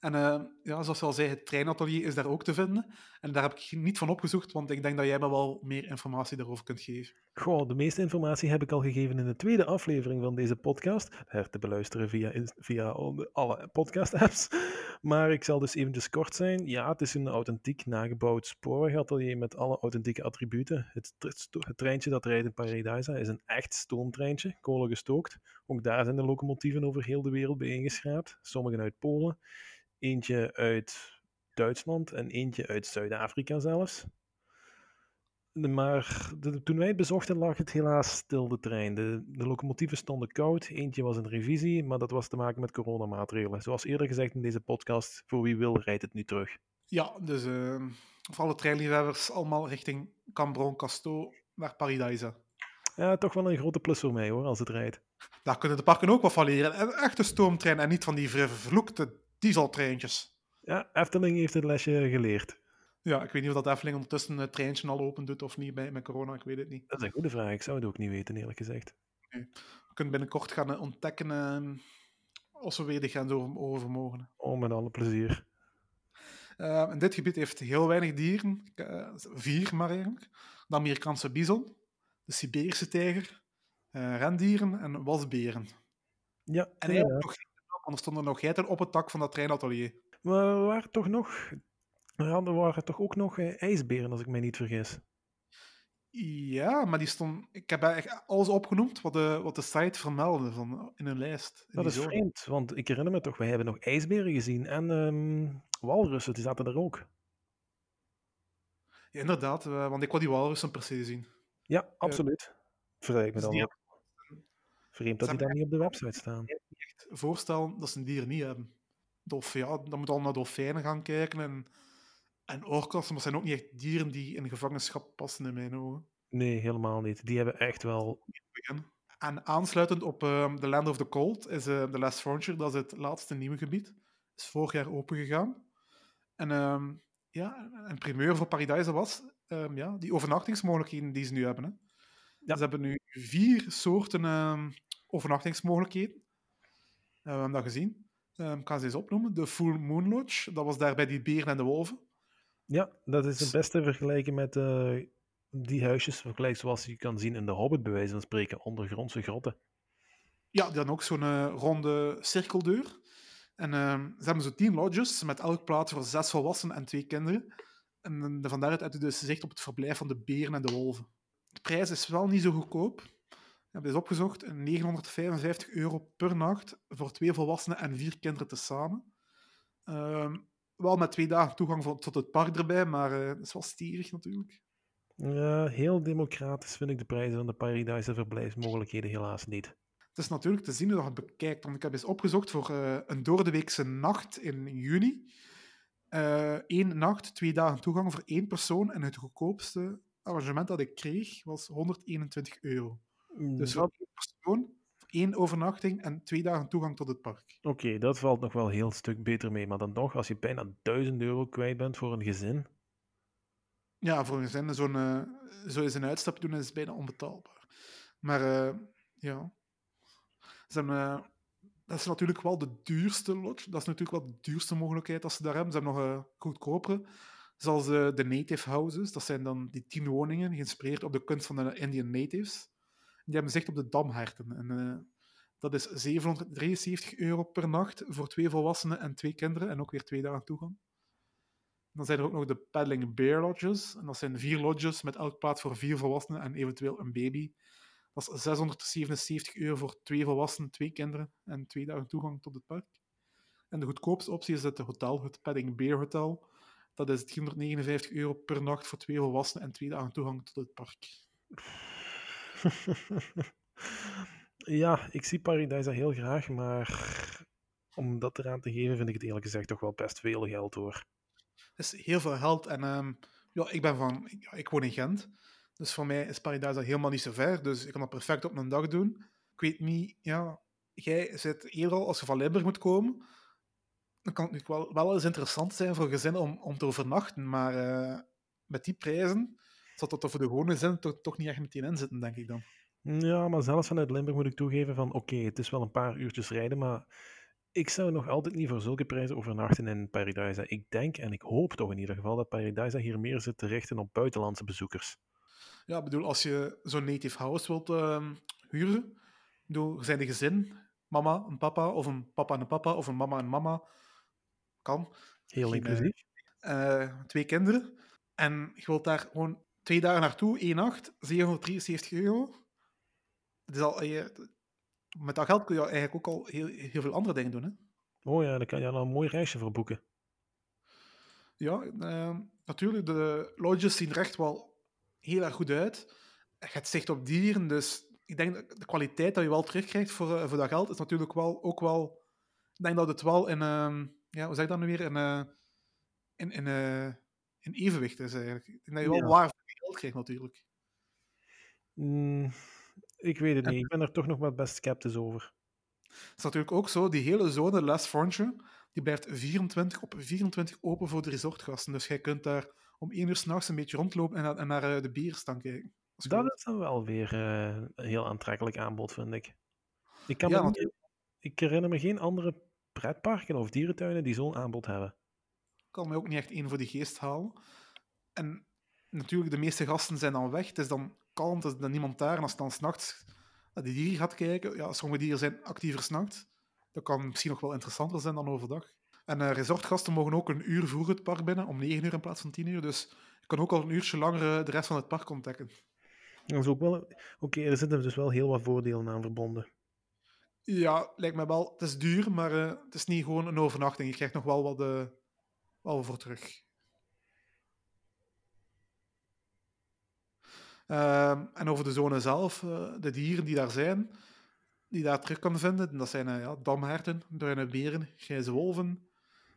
En eh, ja, zoals je al zei, het treinatelier is daar ook te vinden. En daar heb ik niet van opgezocht, want ik denk dat jij me wel meer informatie daarover kunt geven. Goh, de meeste informatie heb ik al gegeven in de tweede aflevering van deze podcast. Her te beluisteren via, via alle podcast-apps. Maar ik zal dus eventjes kort zijn. Ja, het is een authentiek nagebouwd spoorwegatelier met alle authentieke attributen. Het, treintje dat rijdt in Paradise is een echt stoomtreintje, kolengestookt. Ook daar zijn de locomotieven over heel de wereld bijeengeschraapt. Sommige uit Polen, eentje uit Duitsland en eentje uit Zuid-Afrika zelfs. Maar de- toen wij het bezochten lag het helaas stil, de trein. De, de locomotieven stonden koud. Eentje was in revisie, maar dat was te maken met coronamaatregelen. Zoals eerder gezegd in deze podcast, voor wie wil rijdt het nu terug. Ja, dus eh, voor alle treinliefhebbers allemaal richting Cambron, Casto, naar Paradise. Ja, toch wel een grote plus voor mij hoor, als het rijdt. Daar kunnen de parken ook wat van leren. Een echte stoomtrein en niet van die ver- vervloekte dieseltreintjes. Ja, Efteling heeft het lesje geleerd. Ja, ik weet niet of dat Efteling ondertussen het treintje al open doet of niet bij, met corona, ik weet het niet. Dat is een goede vraag, ik zou het ook niet weten eerlijk gezegd. We kunnen binnenkort gaan eh, ontdekken eh, als we weer de grens over, over mogen. Oh, met alle plezier. Uh, en dit gebied heeft heel weinig dieren, uh, vier maar eigenlijk. De Amerikaanse bison, de Siberische tijger, uh, rendieren en wasberen. Ja, en eigenlijk nog, want er stonden nog geiten op het dak van dat treinatelier. Maar er waren toch nog, ja, er waren toch ook nog uh, ijsberen, als ik mij niet vergis. Ja, maar die stond. Ik heb echt alles opgenoemd wat de, wat de site vermeldde van, in een lijst. In dat is zone. vreemd, want ik herinner me toch, wij hebben nog ijsberen gezien en um, walrussen, die zaten er ook. Ja, inderdaad, uh, want ik wil die walrussen per se zien. Ja, absoluut. Uh, Vergelijk me dan die, ook. Vreemd dat die dan niet op de website staan. Echt voorstellen dat ze een dier niet hebben. Of ja, dan moet al naar dolfijnen gaan kijken en, en orka's, maar zijn ook niet echt dieren die in gevangenschap passen in mijn ogen. Nee, helemaal niet. Die hebben echt wel. En aansluitend op uh, The Land of the Cold is uh, The Last Frontier, dat is het laatste nieuwe gebied. Is vorig jaar opengegaan. En uh, ja, een primeur voor Paradise was um, ja, die overnachtingsmogelijkheden die ze nu hebben. Hè. Ja. Ze hebben nu vier soorten overnachtingsmogelijkheden. We hebben dat gezien. Um, ik ga ze eens opnoemen. De Full Moon Lodge, dat was daar bij die beren en de wolven. Ja, dat is het beste vergelijken met uh, die huisjes, vergelijk zoals je kan zien in de Hobbit, bij wijze van spreken, ondergrondse grotten. Ja, dan ook zo'n uh, ronde cirkeldeur. En uh, ze hebben zo tien lodges met elk plaats voor zes volwassenen en twee kinderen. En van daaruit je dus zicht op het verblijf van de beren en de wolven. De prijs is wel niet zo goedkoop. Ik heb eens opgezocht, 955 euro per nacht voor twee volwassenen en vier kinderen tezamen. Ehm wel met twee dagen toegang tot het park erbij, maar uh, dat is wel stevig natuurlijk. Heel democratisch vind ik de prijzen van de Paradise verblijfsmogelijkheden helaas niet. Het is natuurlijk te zien hoe je het bekijkt, want ik heb eens opgezocht voor uh, een doordeweekse nacht in juni. Eén nacht, twee dagen toegang voor één persoon en het goedkoopste arrangement dat ik kreeg was 121 euro. Mm, dus voor één persoon, één overnachting en twee dagen toegang tot het park. Oké, okay, dat valt nog wel een heel stuk beter mee, maar dan nog, als je bijna 1000 euro kwijt bent voor een gezin, ja, voor een gezin zo'n uh, zo eens een uitstapje doen is bijna onbetaalbaar. Maar uh, ja, ze hebben, uh, dat is natuurlijk wel de duurste lodge. Dat is natuurlijk wel de duurste mogelijkheid als ze daar hebben. Ze hebben nog een goedkopere, zoals de Native Houses. Dat zijn dan die tien woningen, geïnspireerd op de kunst van de Indian Natives. Die hebben zicht op de damherten. En dat is 773 euro per nacht voor twee volwassenen en twee kinderen. En ook weer twee dagen toegang. Dan zijn er ook nog de Paddling Bear Lodges. En dat zijn vier lodges met elk plaats voor vier volwassenen en eventueel een baby. Dat is 677 euro voor twee volwassenen, twee kinderen en twee dagen toegang tot het park. En de goedkoopste optie is het hotel, het Padding Bear Hotel. Dat is 359 euro per nacht voor twee volwassenen en twee dagen toegang tot het park. ja, ik zie Paradise heel graag, maar om dat eraan te geven vind ik het eerlijk gezegd toch wel best veel geld hoor is heel veel geld. En um, ja, ik ben van, ik, woon in Gent. Dus voor mij is Paradise helemaal niet zo ver. Dus ik kan dat perfect op een dag doen. Ik weet niet, ja, jij zit eerder al, als je van Limburg moet komen, dan kan het wel, wel eens interessant zijn voor gezinnen om, om te overnachten. Maar uh, met die prijzen zal dat voor de gewone gezinnen toch, toch niet echt meteen in zitten, denk ik dan. Ja, maar zelfs vanuit Limburg moet ik toegeven van oké, okay, het is wel een paar uurtjes rijden, maar ik zou nog altijd niet voor zulke prijzen overnachten in Paradise. Ik denk en ik hoop toch in ieder geval dat Paradise hier meer zit te richten op buitenlandse bezoekers. Ja, ik bedoel, als je zo'n native house wilt uh, huren, bedoel, zijn de gezin, mama en papa, of een papa en een papa, of een mama en mama, kan. Heel inclusief. Uh, twee kinderen. En je wilt daar gewoon twee dagen naartoe, één nacht, 773 euro. Al, je, met dat geld kun je eigenlijk ook al heel, heel veel andere dingen doen. Hè? Oh ja, dan kan je al een mooi reisje voor boeken. Ja, uh, natuurlijk. De lodges zien er echt wel heel erg goed uit. Je hebt zicht op dieren, dus ik denk dat de kwaliteit dat je wel terugkrijgt voor, uh, voor dat geld is natuurlijk wel, ook wel... Ik denk dat het wel in... Uh, ja, hoe zeg ik dat nu weer? In, eh, in, in, eh, in evenwicht is eigenlijk. Ik denk dat je wel ja. waar geld krijgt natuurlijk. Mm, ik weet het niet. Ik ben er toch nog wat best sceptisch over. Het is natuurlijk ook zo, die hele zone Last Frontier, die blijft 24 op 24 open voor de resortgasten. Dus jij kunt daar om één uur s'nachts een beetje rondlopen en naar, en naar uh, de bieren staan kijken. Dat, dat is dan wel weer uh, een heel aantrekkelijk aanbod, vind ik. Ik, kan ja, me niet, ik herinner me geen andere pretparken of dierentuinen die zo'n aanbod hebben. Ik kan me ook niet echt één voor de geest halen. En natuurlijk, de meeste gasten zijn dan weg. Het is dan kalm, er is dan niemand daar. En als je dan s'nachts naar die dieren gaat kijken, ja, sommige dieren zijn actiever s'nachts. Dat kan misschien nog wel interessanter zijn dan overdag. En uh, resortgasten mogen ook een uur vroeger het park binnen, om 9 uur in plaats van 10 uur. Dus je kan ook al een uurtje langer uh, de rest van het park ontdekken. Dat is ook wel... Oké, okay, er zitten dus wel heel wat voordelen aan verbonden. Ja, lijkt me wel. Het is duur, maar uh, het is niet gewoon een overnachting. Je krijgt nog wel wat, wel voor terug. En over de zone zelf, uh, de dieren die daar zijn, die daar terug kan vinden, dat zijn uh, ja, damherten, bruine beren, grijze wolven,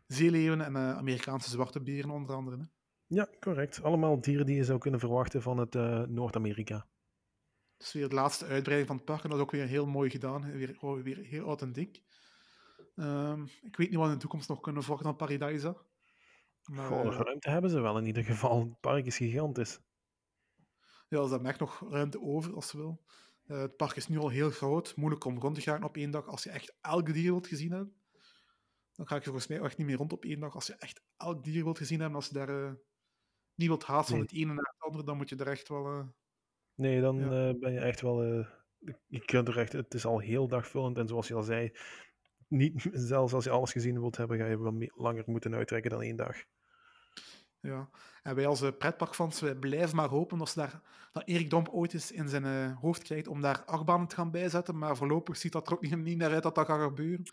zeeleeuwen en uh, Amerikaanse zwarte beren onder andere. Hè. Ja, correct. Allemaal dieren die je zou kunnen verwachten van het Noord-Amerika. Het is weer de laatste uitbreiding van het park en dat is ook weer heel mooi gedaan. Weer, oh, weer heel authentiek. Um, ik weet niet wat in de toekomst nog kunnen verwachten van Paradise. Maar, Goh, ruimte hebben ze wel in ieder geval. Het park is gigantisch ja, ze hebben echt nog ruimte over als ze wil. Uh, het park is nu al heel groot, moeilijk om rond te gaan op één dag. Als je echt elke dier wilt gezien hebben, dan ga ik er volgens mij echt niet meer rond op één dag. Als je echt elk dier wilt gezien hebben, als je daar uh, niet wilt haast van het ene naar het andere, dan moet je er echt wel... Uh, nee, dan ja. ben je echt wel... je kunt er echt... Het is al heel dagvullend en zoals je al zei, niet, zelfs als je alles gezien wilt hebben, ga je wel langer moeten uittrekken dan één dag. Ja. En wij als eh, pretparkfans, wij blijven maar hopen dat, ze daar, dat Erik Domp ooit eens in zijn eh, hoofd krijgt om daar achtbanen te gaan bijzetten. Maar voorlopig ziet dat er ook niet, niet naar uit dat dat gaat gebeuren.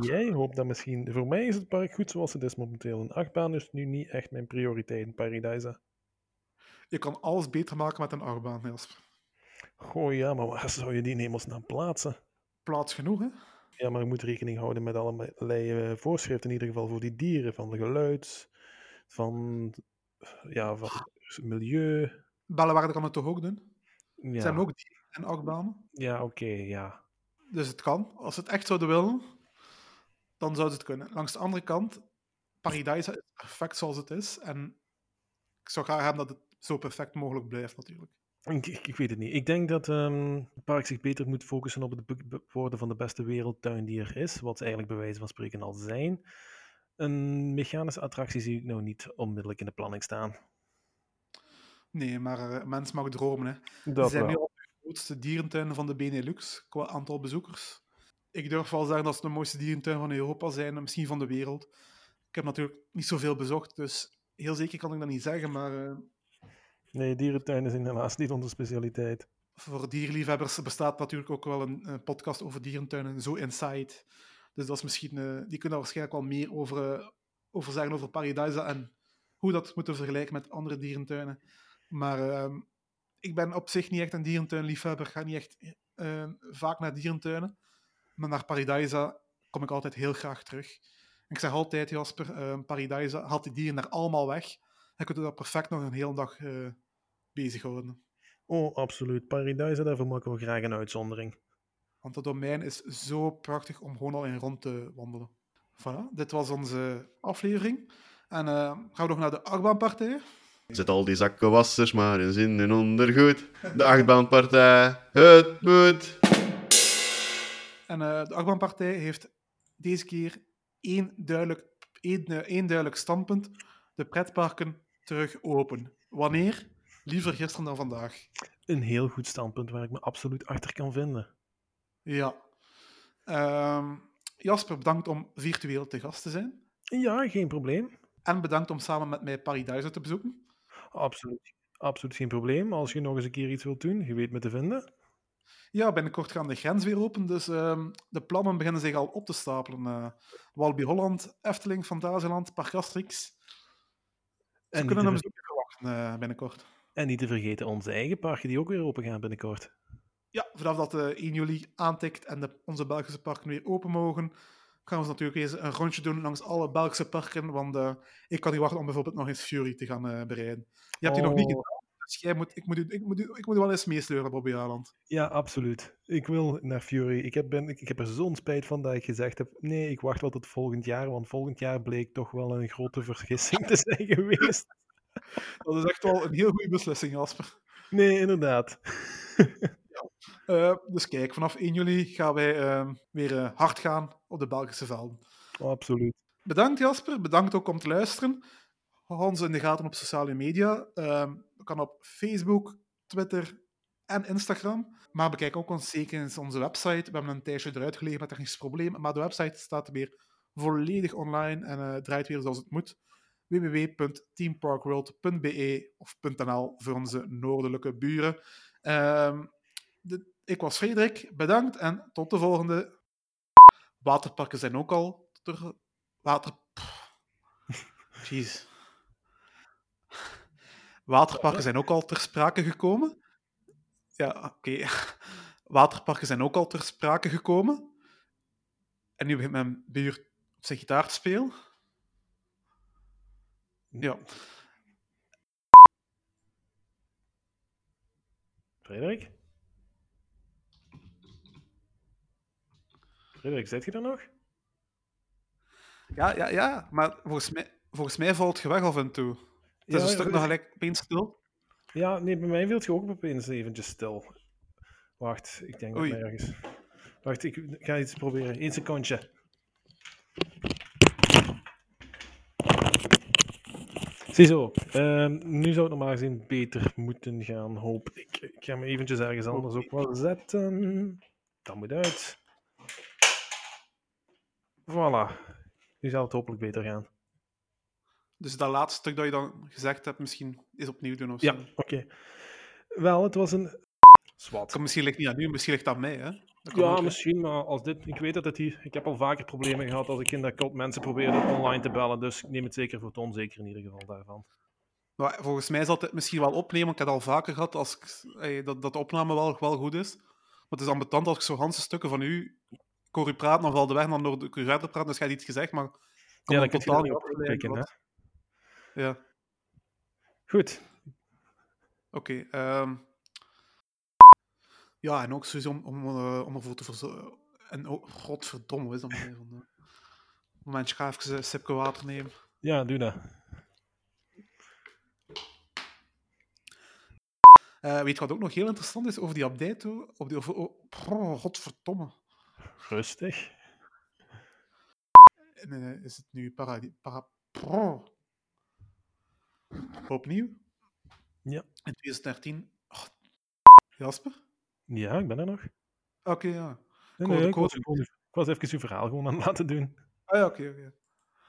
Jij hoopt dat misschien... Voor mij is het park goed zoals het is momenteel. Een achtbaan is nu niet echt mijn prioriteit in Paradise. Je kan alles beter maken met een achtbaan, Jasper. Goh, ja, maar waar zou je die in hemelsnaam plaatsen? Plaats genoeg, hè? Ja, maar je moet rekening houden met allerlei eh, voorschriften, in ieder geval voor die dieren, van de geluid, van, ja, van milieu. Bellewaarde kan het toch ook doen? Ja, Ze hebben ook dieren en achtbanen. ja oké, ja. Dus het kan. Als ze het echt zouden willen, dan ze het kunnen. Langs de andere kant, Paradise is perfect zoals het is. En ik zou graag hebben dat het zo perfect mogelijk blijft, natuurlijk. Ik, ik, ik weet het niet. Ik denk dat ehm, het park zich beter moet focussen op het worden van de beste wereldtuin die er is, wat ze eigenlijk bij wijze van spreken al zijn. Een mechanische attractie zie ik nou niet onmiddellijk in de planning staan. Nee, maar eh, mens mag dromen. Hè. Ze zijn nu wel. al de grootste dierentuin van de Benelux qua aantal bezoekers. Ik durf wel zeggen dat ze de mooiste dierentuin van Europa zijn, en misschien van de wereld. Ik heb natuurlijk niet zoveel bezocht, dus heel zeker kan ik dat niet zeggen. Maar eh, Nee, dierentuin is helaas niet onze specialiteit. voor dierliefhebbers bestaat natuurlijk ook wel een, een podcast over dierentuinen, Zo Inside. Dus dat is misschien, eh, die kunnen daar waarschijnlijk wel meer over, eh, over zeggen over Paradise en hoe dat moeten vergelijken met andere dierentuinen. Maar ehm, ik ben op zich niet echt een dierentuinliefhebber. Ik ga niet echt eh, vaak naar dierentuinen. Maar naar Paradise kom ik altijd heel graag terug. En ik zeg altijd, Jasper, eh Paradise haalt die dieren daar allemaal weg. Dan kun je daar perfect nog een hele dag eh bezighouden. Oh, absoluut. Paradise, daarvoor maken we graag een uitzondering. Want het domein is zo prachtig om gewoon al in rond te wandelen. Voilà, dit was onze aflevering. En eh, gaan we nog naar de achtbaanpartij. Zet al die zakkenwassers maar in zin en ondergoed. De achtbaanpartij, het moet. En eh, de achtbaanpartij heeft deze keer één duidelijk, één, eh, één duidelijk standpunt. De pretparken terug open. Wanneer? Liever gisteren dan vandaag. Een heel goed standpunt waar ik me absoluut achter kan vinden. Ja. Ehm, Jasper, bedankt om virtueel te gast te zijn. Ja, geen probleem. En bedankt om samen met mij Paradise te bezoeken. Absoluut. Absoluut geen probleem. Als je nog eens een keer iets wilt doen, je weet me te vinden. Ja, binnenkort gaan de grens weer open, dus ehm, de plannen beginnen zich al op te stapelen. eh Walby Holland, Efteling, Fantasieland, Park Asterix. Ze En kunnen hem zeker verwachten eh, binnenkort. en niet te vergeten onze eigen parken die ook weer open gaan binnenkort. Ja, vanaf dat de 1 juli aantikt en de, onze Belgische parken weer open mogen, gaan we natuurlijk eens een rondje doen langs alle Belgische parken, want eh, ik kan niet wachten om bijvoorbeeld nog eens Fury te gaan eh, bereiden. Je hebt die nog niet Oh. gedaan, dus jij moet, ik, moet, ik, moet, ik moet wel eens meesleuren, Bobby Aland. Ja, absoluut. Ik wil naar Fury. Ik heb, ben, ik, ik heb er zo'n spijt van dat ik gezegd heb: nee, ik wacht wel tot volgend jaar. Want volgend jaar bleek toch wel een grote vergissing te zijn geweest. Dat is echt wel een heel goede beslissing, Jasper. Nee, inderdaad. Eh, dus kijk, vanaf 1 juli gaan wij eh, weer eh, hard gaan op de Belgische velden. Oh, absoluut. Bedankt Jasper, bedankt ook om te luisteren. Hou ons in de gaten op sociale media. Ehm kan op Facebook, Twitter en Instagram. Maar bekijk ook ons zeker eens onze website. We hebben een tijdje eruit gelegen met technisch probleem, maar de website staat weer volledig online en eh, draait weer zoals het moet. www.teamparkworld.be of .nl voor onze noordelijke buren. Ehm, ik was Frederik, bedankt en tot de volgende. Waterparken zijn ook al ter... Water... Jeez. Waterparken zijn ook al ter sprake gekomen. Ja, oké. Waterparken zijn ook al ter sprake gekomen. En nu begint mijn buurt op zijn gitaar te spelen. Ja. Frederik? Frederik, zit je er nog? Ja, ja, ja. Maar volgens mij, volgens mij valt je weg af en toe. Het is Ja, een stuk ja, nog gelijk opeens stil. Ja, nee, bij mij viel je ook opeens eventjes stil. Wacht, ik denk dat Oei. mij ergens... Wacht, ik ga iets proberen. Eén secondje. Ziezo, ehm, nu zou het normaal gezien beter moeten gaan, hoop ik. Ik ga me eventjes ergens anders ook wel zetten. Dat moet uit. Voilà. Nu zal het hopelijk beter gaan. Dus dat laatste stuk dat je dan gezegd hebt, misschien eens opnieuw doen of Ja, zo. oké. Wel, het was een... Zwat. Misschien ligt niet aan u, misschien ligt het aan mij. Hè? Dat Ja, ook, hè. misschien, maar als dit... Ik weet dat het hier... Ik heb al vaker problemen gehad als ik in dat cult mensen probeerde online te bellen, dus ik neem het zeker voor het onzeker in ieder geval daarvan. Maar volgens mij zal het misschien wel opnemen. Ik heb het al vaker gehad als ik, eh, dat, dat de opname wel, wel goed is. Maar het is ambetant als ik zo ganse stukken van u... Ik hoor u praten, de weg, ik u verder praten, dus jij hebt iets gezegd, maar... kan Ja, kun je totaal dat niet hè. Ja, Goed. oké. ehm. Ja, en ook sowieso om, om, eh, om ervoor te verzorgen... En ook, godverdomme, is dat maar even... eh, Momentje, ga even een sipje water nemen. Ja, doe dat. Eh, weet je wat ook nog heel interessant is over die update? die, over, oh, oh, godverdomme. Rustig. En, eh, is het nu para... para pro. Opnieuw? Ja. In 2013. Oh, Jasper? Ja, ik ben er nog. Oké, ja. Nee, nee, ik, was ik was even uw verhaal gewoon aan het laten doen. Ah ja, oké. oké.